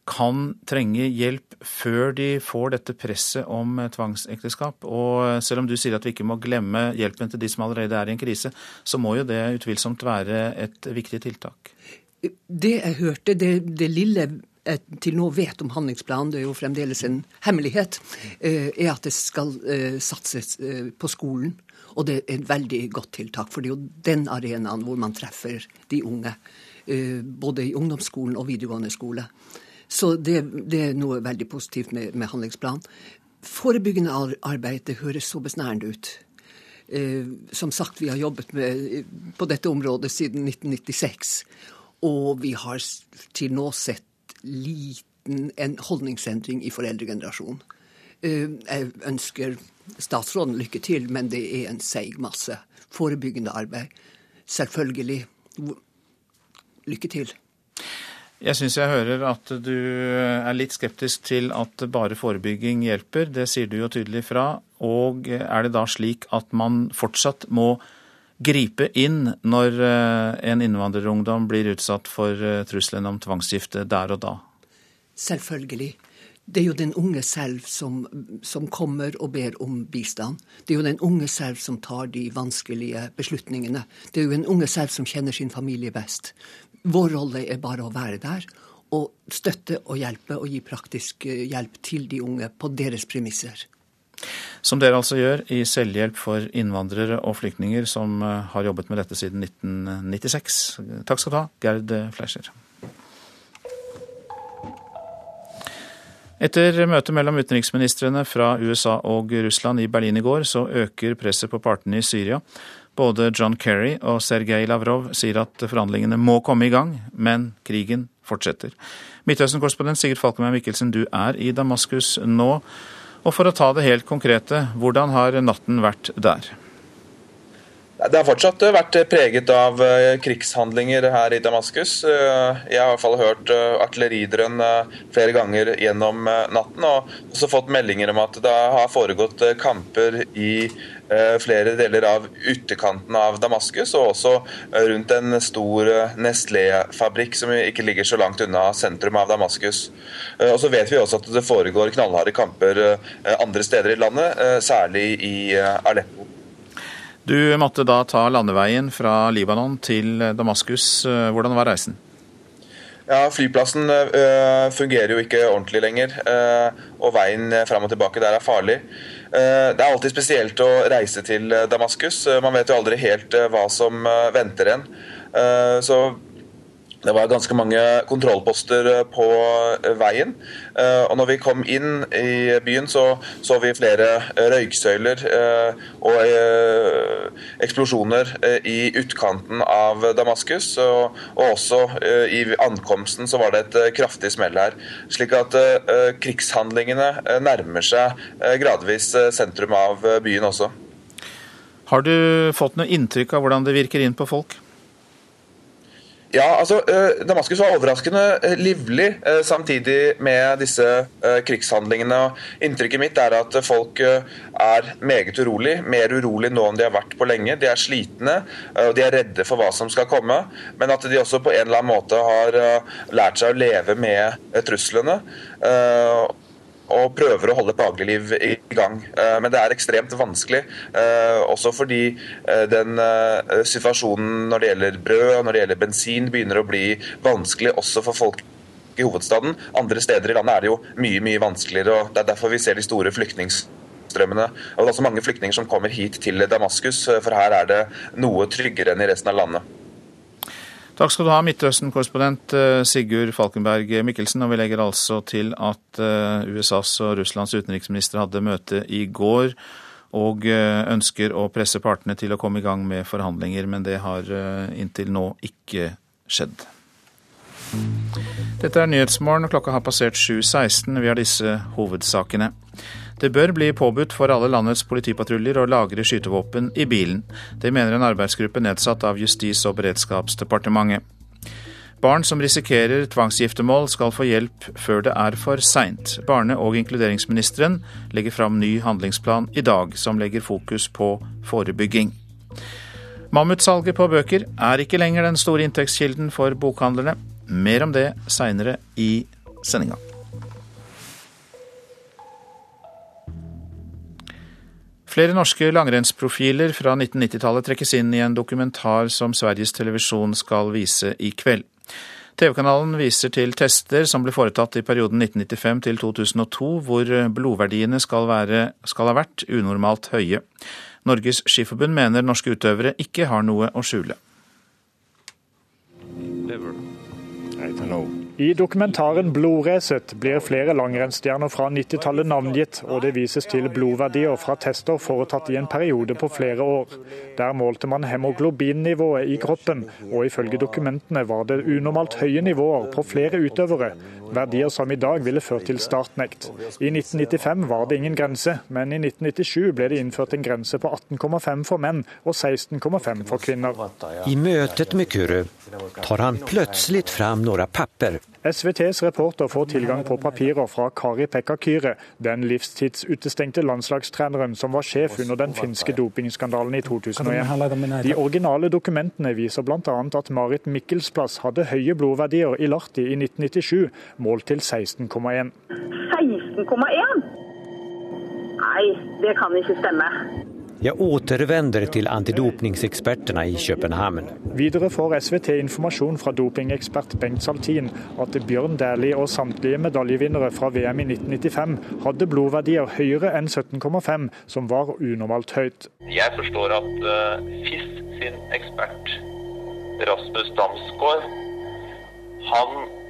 [SPEAKER 1] kan trenge hjelp før de får dette presset om tvangsekteskap. Og selv om du sier at vi ikke må glemme hjelpen til de som allerede er i en krise, så må jo det utvilsomt være et viktig tiltak.
[SPEAKER 48] Det jeg hørte, det, det lille jeg til nå vet om handlingsplanen, det er jo fremdeles en hemmelighet, eh, er at det skal eh, satses eh, på skolen. Og det er et veldig godt tiltak, for det er jo den arenaen hvor man treffer de unge. Både i ungdomsskolen og videregående skole. Så det, det, er noe veldig positivt med, med handlingsplanen. Forebyggende arbeid det høres så besnærende ut. Eh, som sagt, vi har jobbet med, på dette området siden 1996. Og vi har til nå sett liten en holdningsendring i foreldregenerasjonen. Eh, jeg ønsker statsråden lykke til, men det er en seig masse. Forebyggende arbeid. Selvfølgelig. Lykke til.
[SPEAKER 1] Jeg syns jeg hører at du er litt skeptisk til at bare forebygging hjelper. Det sier du jo tydelig fra. Og er det da slik at man fortsatt må gripe inn når eh, en innvandrerungdom blir utsatt for eh, trusselen om tvangsgifte der og da?
[SPEAKER 48] Selvfølgelig. Det er jo den unge selv som, som, kommer og ber om bistand. Det er jo den unge selv som tar de vanskelige beslutningene. Det er jo den unge selv som kjenner sin familie best. Vår rolle er bare å være der og støtte og hjelpe og gi praktisk eh, hjelp til de unge på deres premisser.
[SPEAKER 1] Som dere altså gjør i Selvhjelp for innvandrere og flyktninger, som eh, har jobbet med dette siden 1996. Takk skal du ha, Gerd Fleischer. Etter møtet mellom utenriksministrene fra USA og Russland i Berlin i går, så øker presset på partene i Syria. Både John Kerry og Sergej Lavrov sier at forhandlingene må komme i gang, men krigen fortsetter. Midtøsten-korrespondent Sigurd Falkenberg Mikkelsen, du er i Damaskus nå. Og for å ta det helt konkrete, hvordan har natten vært der?
[SPEAKER 49] Det har fortsatt vært preget av eh, krigshandlinger her i Damaskus. Eh, jeg har i hvert fall hørt eh, artilleridrønn flere ganger gjennom natten, og også fått meldinger om at det har foregått kamper i flere deler av ytterkanten av Damaskus, og også rundt en stor Nestlé-fabrikk som ikke ligger så langt unna sentrum av Damaskus. Og så vet vi også at det foregår knallharde kamper andre steder i landet, særlig i Aleppo.
[SPEAKER 1] Du måtte da ta landeveien fra Libanon til Damaskus. Hvordan var reisen?
[SPEAKER 49] Ja, Flyplassen øh, fungerer jo ikke ordentlig lenger, øh, og veien fram og tilbake der er farlig. Det er alltid spesielt å reise til Damaskus. Man vet jo aldri helt hva som venter en. Så det var ganske mange kontrollposter eh, på eh, veien. Eh, og når vi kom inn i byen, så så vi flere røyksøyler og eksplosjoner i utkanten av Damaskus. Og også i ankomsten så var det et kraftig smell her. Slik at krigshandlingene nærmer seg gradvis sentrum av byen også.
[SPEAKER 1] Har du fått noe inntrykk av hvordan det virker inn på folk?
[SPEAKER 49] Ja, altså, eh, Damaskus var overraskende eh, livlig eh, samtidig med disse krigshandlingene. Inntrykket mitt er at folk er meget urolig, mer urolig nå enn de har vært på lenge. De er slitne og de er redde for hva som skal komme, men at de også på en eller annen måte har lært seg å leve med truslene og prøver å holde dagligliv i gang. Eh, men det er ekstremt vanskelig, eh, også fordi eh, den situasjonen når det gjelder brød og når det gjelder bensin, begynner å bli vanskelig også for folk i hovedstaden. Andre steder i landet er det jo mye mye vanskeligere. og Det er derfor vi ser de store flyktningstrømmene. Og det er også mange flyktninger som kommer hit til Damaskus, for her er det noe tryggere enn i resten av landet.
[SPEAKER 1] Takk skal du ha, Midtøsten-korrespondent eh, Sigurd Falkenberg Mikkelsen. Og vi legger altså til at eh, USAs og Russlands utenriksminister hadde møte i går og eh, ønsker å presse partene til å komme i gang med forhandlinger, men det har inntil nå ikke skjedd. Dette er Nyhetsmorgen, og klokka har passert 7.16. Vi har disse hovedsakene. Det bør bli påbudt for alle landets politipatruljer å lagre skytevåpen i bilen. Det mener en arbeidsgruppe nedsatt av Justis- og beredskapsdepartementet. Barn som risikerer tvangsgiftermål skal få hjelp før det er for seint. Barne- og inkluderingsministeren legger fram ny handlingsplan i dag, som legger fokus på forebygging. Mammutsalget på bøker er ikke lenger den store inntektskilden for bokhandlerne. Mer om det seinere i sendinga. Flere norske langrennsprofiler fra 1990-tallet trekkes inn i en dokumentar som Sveriges Televisjon skal vise i kveld. TV-kanalen viser til tester som ble foretatt i perioden 1995 til 2002, hvor blodverdiene skal, være, skal ha vært unormalt høye. Norges Skiforbund mener norske utøvere ikke har noe å skjule.
[SPEAKER 50] Never. I don't know. I dokumentaren 'Blodracet' blir flere langrennsstjerner fra 90-tallet navngitt, og det vises til blodverdier fra tester foretatt i en periode på flere år. Der målte man hemoglobinnivået i kroppen, og ifølge dokumentene var det unormalt høye nivåer på flere utøvere, verdier som i dag ville ført til startnekt. I 1995 var det ingen grense, men i 1997 ble det innført en grense på 18,5 for menn og 16,5 for kvinner.
[SPEAKER 51] I møtet med Kuru tar han plutselig fram noen papper
[SPEAKER 50] SVTs reporter får tilgang på papirer fra Kari Pekka Kyre, den livstidsutestengte landslagstreneren som var sjef under den finske dopingskandalen i 2001. De originale dokumentene viser bl.a. at Marit Mikkelsplass hadde høye blodverdier i Lahti i 1997, målt til 16,1.
[SPEAKER 52] 16,1? Nei, det kan ikke stemme.
[SPEAKER 51] Jeg återvender til antidopningsekspertene i København.
[SPEAKER 50] Videre får SVT informasjon fra dopingekspert Bengt Saltin at Bjørn Dæhlie og samtlige medaljevinnere fra VM i 1995 hadde blodverdier høyere enn 17,5, som var unormalt høyt.
[SPEAKER 53] Jeg forstår at uh, FIS sin ekspert Rasmus Damsgaard han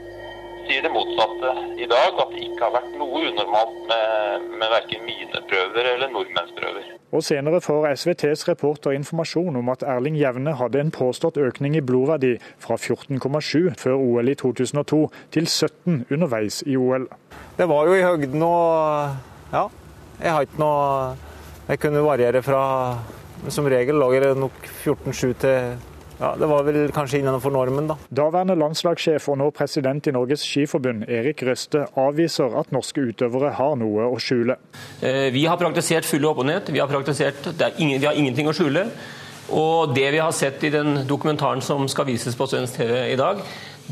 [SPEAKER 53] sier det motsatte i dag, at det ikke har vært noe unormalt med, med verken mine prøver eller nordmenns prøver.
[SPEAKER 50] Og Senere får SVTs reporter informasjon om at Erling Jevne hadde en påstått økning i blodverdi fra 14,7 før OL i 2002 til 17 underveis i OL.
[SPEAKER 54] Det var jo i høgden og ja, jeg har ikke noe Jeg kunne variere fra Som regel lå det nok 14,7 til ja, Det var vel kanskje innenfor normen, da.
[SPEAKER 50] Daværende landslagssjef og nå president i Norges Skiforbund, Erik Røste, avviser at norske utøvere har noe å skjule.
[SPEAKER 40] Eh, vi har praktisert full åpenhet. Vi har, praktisert, ingen, vi har ingenting å skjule. Og det vi har sett i den dokumentaren som skal vises på svensk TV i dag,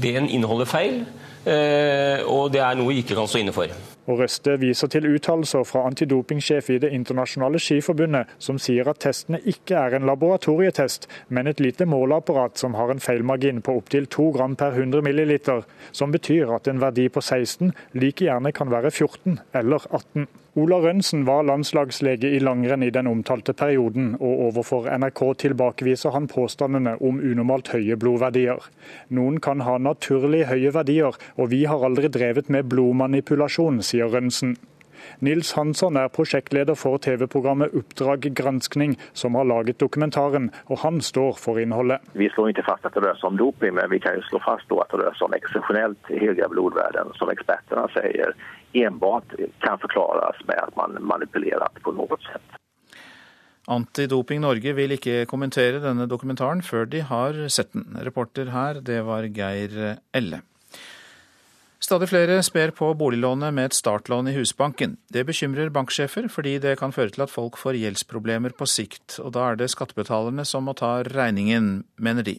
[SPEAKER 40] den inneholder feil. Eh, og det er noe vi ikke kan stå inne for.
[SPEAKER 50] Og Røste viser til uttalelser fra antidopingsjef i Det internasjonale skiforbundet, som sier at testene ikke er en laboratorietest, men et lite måleapparat som har en feilmargin på opptil 2 gram per 100 milliliter, som betyr at en verdi på 16 like gjerne kan være 14 eller 18. Ola Rønsen var landslagslege i langrenn i den omtalte perioden, og overfor NRK tilbakeviser han påstandene om unormalt høye blodverdier. Noen kan ha naturlig høye verdier, og vi har aldri drevet med blodmanipulasjon, sier Rønsen. Nils Hansson er prosjektleder for TV-programmet Oppdrag granskning, som har laget dokumentaren, og han står for innholdet.
[SPEAKER 55] Vi slår ikke fast at det rører seg om doping, men vi kan jo slå fast at det rører seg om eksepsjonelt høye blodverden, som ekspertene sier enbart kan forklares med at man manipulerer på noe sett.
[SPEAKER 1] Antidoping Norge vil ikke kommentere denne dokumentaren før de har sett den. Reporter her, det var Geir Elle. Stadig flere sper på boliglånet med et startlån i Husbanken. Det bekymrer banksjefer, fordi det kan føre til at folk får gjeldsproblemer på sikt. Og da er det skattebetalerne som må ta regningen, mener de.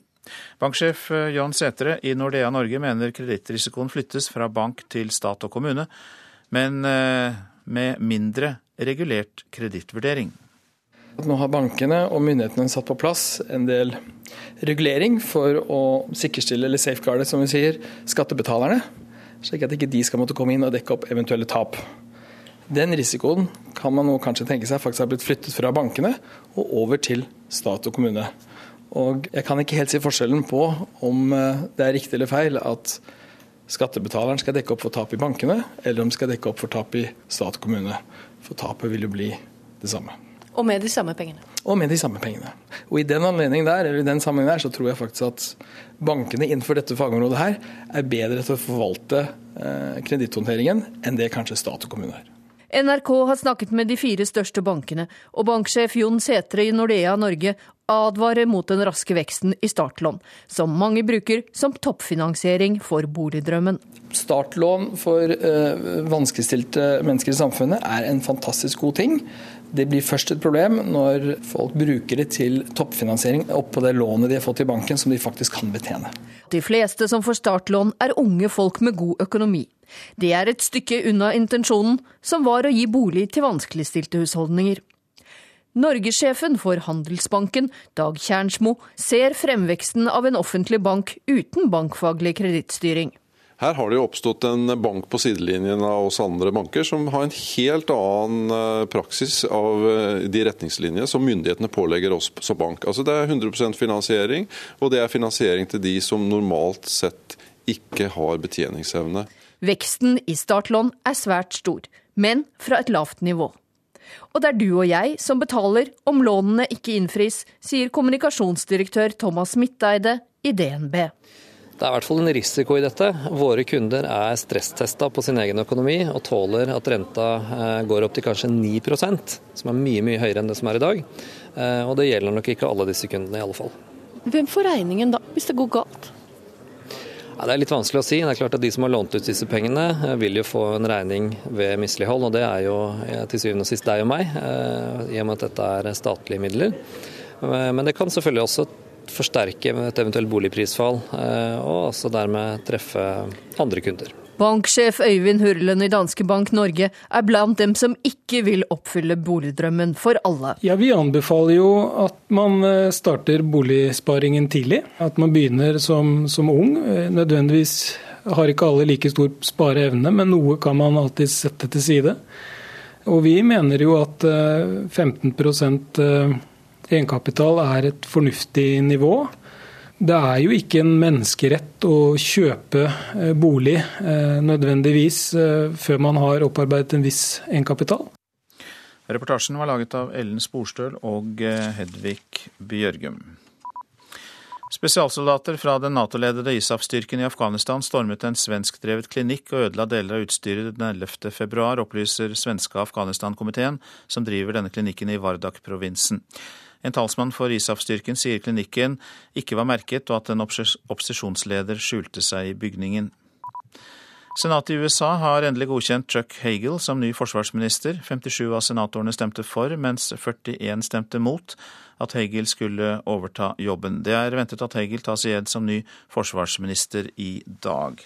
[SPEAKER 1] Banksjef Jan Sætre i Nordea Norge mener kredittrisikoen flyttes fra bank til stat og kommune, men eh, med mindre regulert kredittvurdering.
[SPEAKER 56] Nå har bankene og myndighetene satt på plass en del regulering for å sikkerstille, eller safeguarde, som vi sier, skattebetalerne. Slik at ikke de skal måtte komme inn og dekke opp eventuelle tap. Den risikoen kan man nå kanskje tenke seg faktisk har blitt flyttet fra bankene og over til stat og kommune. Og jeg kan ikke helt si forskjellen på om eh, det er riktig eller feil at skattebetaleren skal dekke opp for tap i bankene, eller om de skal dekke opp for tap i stat og kommune. For tapet vil jo bli det samme.
[SPEAKER 47] Og med de samme pengene?
[SPEAKER 56] Og med de samme pengene. Og I den anledning der, eller i den sammenheng der, så tror jeg faktisk at bankene innenfor dette fagområdet her er bedre til å forvalte kredithåndteringen kreditthåndteringen enn det kanskje stat og kommune er.
[SPEAKER 57] NRK har snakket med de fire største bankene, og banksjef Jon Sætre i Nordea Norge advarer mot den raske veksten i startlån, som mange bruker som toppfinansiering for boligdrømmen.
[SPEAKER 56] Startlån for uh, vanskeligstilte mennesker i samfunnet er en fantastisk god ting. Det blir først et problem når folk bruker det til toppfinansiering oppå det lånet de har fått i banken som de faktisk kan betjene.
[SPEAKER 57] De fleste som får startlån er unge folk med god økonomi. Det er et stykke unna intensjonen, som var å gi bolig til vanskeligstilte husholdninger. Norgessjefen for Handelsbanken, Dag Kjernsmo, ser fremveksten av en offentlig bank uten bankfaglig kredittstyring.
[SPEAKER 58] Her har det jo oppstått en bank på sidelinjen av oss andre banker som har en helt annen eh, praksis av eh, de retningslinjene som myndighetene pålegger oss som bank. Altså Det er 100% finansiering, og det er finansiering til de som normalt sett ikke har betjeningsevne.
[SPEAKER 57] Veksten i startlån er svært stor, men fra et lavt nivå. Og det er du og jeg som betaler om lånene ikke innfris, sier kommunikasjonsdirektør Thomas Midteide i DNB.
[SPEAKER 59] Det er i hvert fall en risiko i dette. Våre kunder er stresstesta på sin egen økonomi og tåler at renta eh, går opp til kanskje 9% som er mye mye høyere enn det som er i dag. Eh, og det gjelder nok ikke alle disse kundene, i alle fall.
[SPEAKER 57] Hvem får regningen da, hvis det går galt?
[SPEAKER 59] Ja, det er litt vanskelig å si. Det er klart at De som har lånt ut disse pengene, eh, vil jo få en regning ved mislighold. og Det er jo til syvende og sist deg og meg, i og med at dette er statlige midler. Men det kan selvfølgelig også forsterke et eventuelt boligprisfall, og også dermed treffe andre kunder.
[SPEAKER 57] Banksjef Øyvind Hurlen i Danske Bank Norge er blant dem som ikke vil oppfylle boligdrømmen for alle.
[SPEAKER 60] Ja, Vi anbefaler jo at man eh, starter boligsparingen tidlig. At man begynner som, som ung. Eh, nødvendigvis har ikke alle like stor spareevne, men noe kan man alltid sette til side. Og vi mener jo at 15 eh, egenkapital er et fornuftig nivå. Det er jo ikke en menneskerett å kjøpe eh, bolig eh, nødvendigvis eh, før man har opparbeidet en viss egenkapital.
[SPEAKER 1] Reportasjen var laget av Ellen Sporstøl og Hedvig Bjørgum. Spesialsoldater fra den Nato-ledede ISAF-styrken i Afghanistan stormet en svenskdrevet klinikk og ødela deler av utstyret den 11. februar, opplyser svenske Afghanistan-komiteen, som driver denne klinikken i Vardak-provinsen. En talsmann for ISAF-styrken sier klinikken ikke var merket, og at en opposisjonsleder skjulte seg i bygningen. Senatet i USA har endelig godkjent Chuck Hagel som ny forsvarsminister. 57 av senatorene stemte for, mens 41 stemte mot at Hagel skulle overta jobben. Det er ventet at Hagel tas i ed som ny forsvarsminister i dag.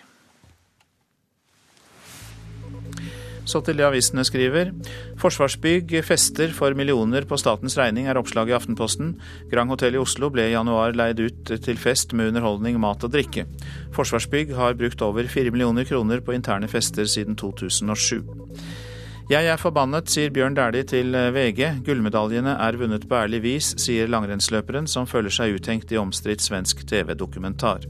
[SPEAKER 1] Så til det avisene skriver. Forsvarsbygg fester for millioner på statens regning, er oppslaget i Aftenposten. Grand Hotell i Oslo ble i januar leid ut til fest med underholdning, mat og drikke. Forsvarsbygg har brukt over fire millioner kroner på interne fester siden 2007. Jeg er forbannet, sier Bjørn Dæhlie til VG. Gullmedaljene er vunnet på ærlig vis, sier langrennsløperen som føler seg uthengt i omstridt svensk TV-dokumentar.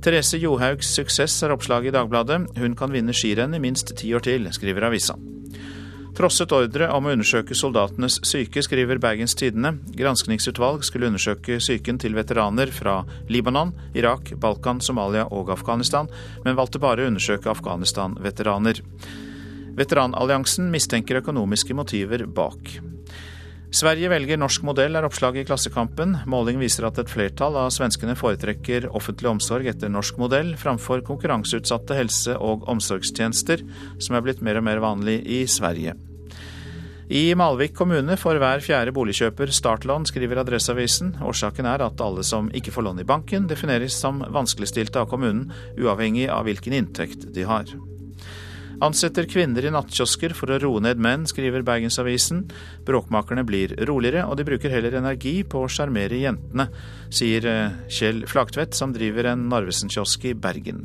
[SPEAKER 1] Therese Johaugs suksess er oppslaget i Dagbladet. Hun kan vinne skirenn i minst ti år til, skriver avisa. Trosset ordre om å undersøke soldatenes syke, skriver Bergens Tidende. Granskningsutvalg skulle undersøke psyken til veteraner fra Libanon, Irak, Balkan, Somalia og Afghanistan, men valgte bare å undersøke Afghanistan-veteraner. Veteranalliansen mistenker økonomiske motiver bak. Sverige velger norsk modell, er oppslaget i Klassekampen. Måling viser at et flertall av svenskene foretrekker offentlig omsorg etter norsk modell, framfor konkurranseutsatte helse- og omsorgstjenester, som er blitt mer og mer vanlig i Sverige. I Malvik kommune får hver fjerde boligkjøper startlån, skriver Adresseavisen. Årsaken er at alle som ikke får lån i banken, defineres som vanskeligstilte av kommunen, uavhengig av hvilken inntekt de har. Ansetter kvinner i nattkiosker for å roe ned menn, skriver Bergensavisen. Bråkmakerne blir roligere, og de bruker heller energi på å sjarmere jentene, sier eh, Kjell Flagtvedt, som driver en Narvesen-kiosk i Bergen.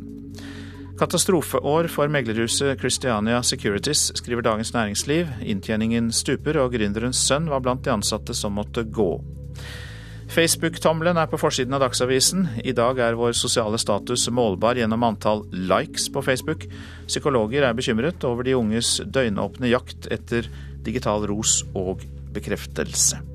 [SPEAKER 1] Katastrofeår for meglerhuset Christiania Securities, skriver Dagens Næringsliv. Inntjeningen stuper, og gründerens sønn var blant de ansatte som måtte gå. Facebook-tommelen er på forsiden av Dagsavisen. I dag er vår sosiale status målbar gjennom antall likes på Facebook. Psykologer er bekymret over de unges døgnåpne jakt etter digital ros og bekreftelse.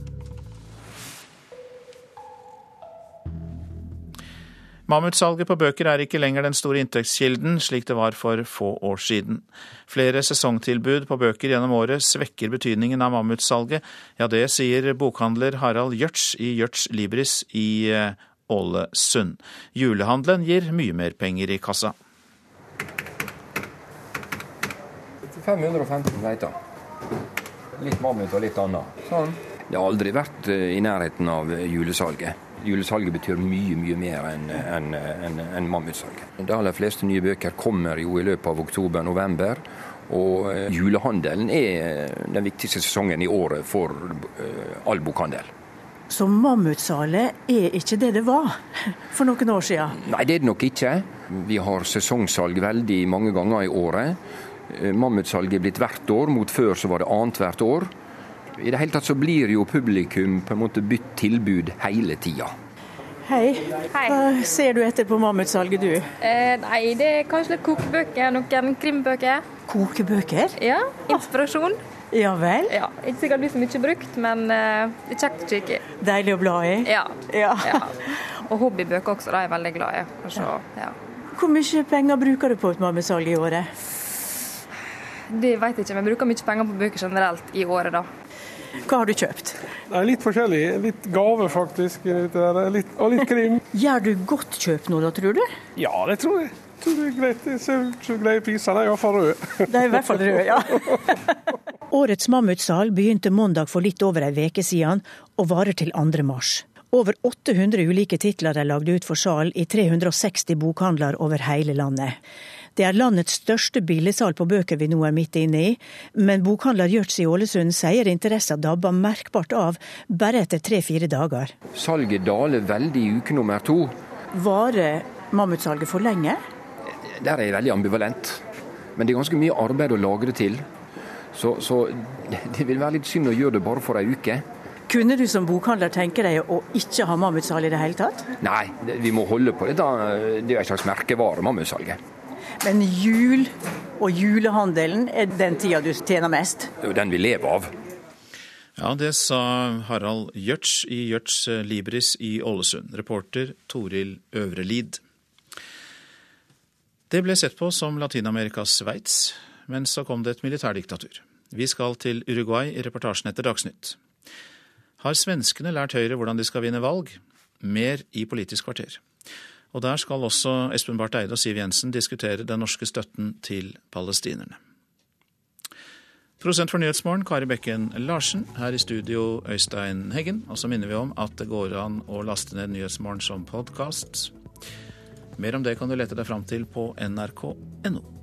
[SPEAKER 1] Mammutsalget på bøker er ikke lenger den store inntektskilden, slik det var for få år siden. Flere sesongtilbud på bøker gjennom året svekker betydningen av mammutsalget. Ja, det sier bokhandler Harald Gjørts i Gjørts Libris i eh, Ålesund. Julehandelen gir mye mer penger i kassa.
[SPEAKER 61] 515 veiter. Litt mammut og litt annet. Sånn. Det har aldri vært eh, i nærheten av julesalget. Julesalget betyr mye mye mer enn en, en, en mammutsalget. De aller fleste nye bøker kommer jo i løpet av oktober-november. Og eh, julehandelen er den viktigste sesongen i året for eh, all bokhandel.
[SPEAKER 62] Så mammutsalet er ikke det det var for noen år siden?
[SPEAKER 61] Nei, det er det nok ikke. Vi har sesongsalg veldig mange ganger i året. Eh, mammutsalget er blitt hvert år, mot før så var det annethvert år. I det hele tatt så blir jo publikum på en måte bytt tilbud hele tida.
[SPEAKER 62] Hei. Hei. Hva ser du etter på mammutsalget, du?
[SPEAKER 63] Eh, nei, det er kanskje litt kokebøker, noen krimbøker.
[SPEAKER 62] Kokebøker?
[SPEAKER 63] Ja, Inspirasjon.
[SPEAKER 62] Ja vel?
[SPEAKER 63] Ja, Ikke sikkert blir så mye brukt, men uh, det er kjekt å kikke i.
[SPEAKER 62] Deilig å bla i?
[SPEAKER 63] Ja.
[SPEAKER 62] ja.
[SPEAKER 63] ja. Og hobbybøker også, de er jeg veldig glad i. Så, ja.
[SPEAKER 62] Hvor mye penger bruker du på et mammutsalg i året?
[SPEAKER 63] Det vet jeg ikke, men jeg bruker mye penger på bøker generelt i året, da.
[SPEAKER 62] Hva har du kjøpt?
[SPEAKER 64] Nei, litt forskjellig. Litt gave, faktisk. Litt, og litt krim.
[SPEAKER 62] Gjør du godt kjøp nå, da, tror du?
[SPEAKER 64] Ja, det tror jeg. jeg tror det er greit. Jeg ser ikke greie priser. De er iallfall røde.
[SPEAKER 62] De er i hvert fall røde, ja. Årets mammutsal begynte mandag for litt over ei uke siden, og varer til 2. mars. Over 800 ulike titler er lagd ut for sal i 360 bokhandler over hele landet. Det er landets største billigsalg på bøker vi nå er midt inne i, men bokhandler Gjørts i Ålesund sier interessen dabber merkbart av bare etter tre-fire dager.
[SPEAKER 61] Salget daler veldig i uke nummer to.
[SPEAKER 62] Varer mammutsalget for lenge?
[SPEAKER 61] Der er jeg veldig ambivalent. Men det er ganske mye arbeid å lagre til. Så, så det vil være litt synd å gjøre det bare for ei uke.
[SPEAKER 62] Kunne du som bokhandler tenke deg å ikke ha mammutsalg i det hele tatt?
[SPEAKER 61] Nei, vi må holde på dette. Det er en slags merkevare, mammutsalget.
[SPEAKER 62] Men jul og julehandelen er den tida du tjener mest?
[SPEAKER 61] Det er jo den vi lever av.
[SPEAKER 1] Ja, det sa Harald Gjørts i Gjørts Libris i Ålesund. Reporter Toril Øvrelid. Det ble sett på som Latin-Amerikas Sveits, men så kom det et militærdiktatur. Vi skal til Uruguay i reportasjen etter Dagsnytt. Har svenskene lært Høyre hvordan de skal vinne valg? Mer i Politisk kvarter. Og der skal også Espen Barth Eide og Siv Jensen diskutere den norske støtten til palestinerne. Prosent for Nyhetsmorgen, Kari Bekken Larsen. Her i studio, Øystein Heggen. Og så minner vi om at det går an å laste ned Nyhetsmorgen som podkast. Mer om det kan du lete deg fram til på nrk.no.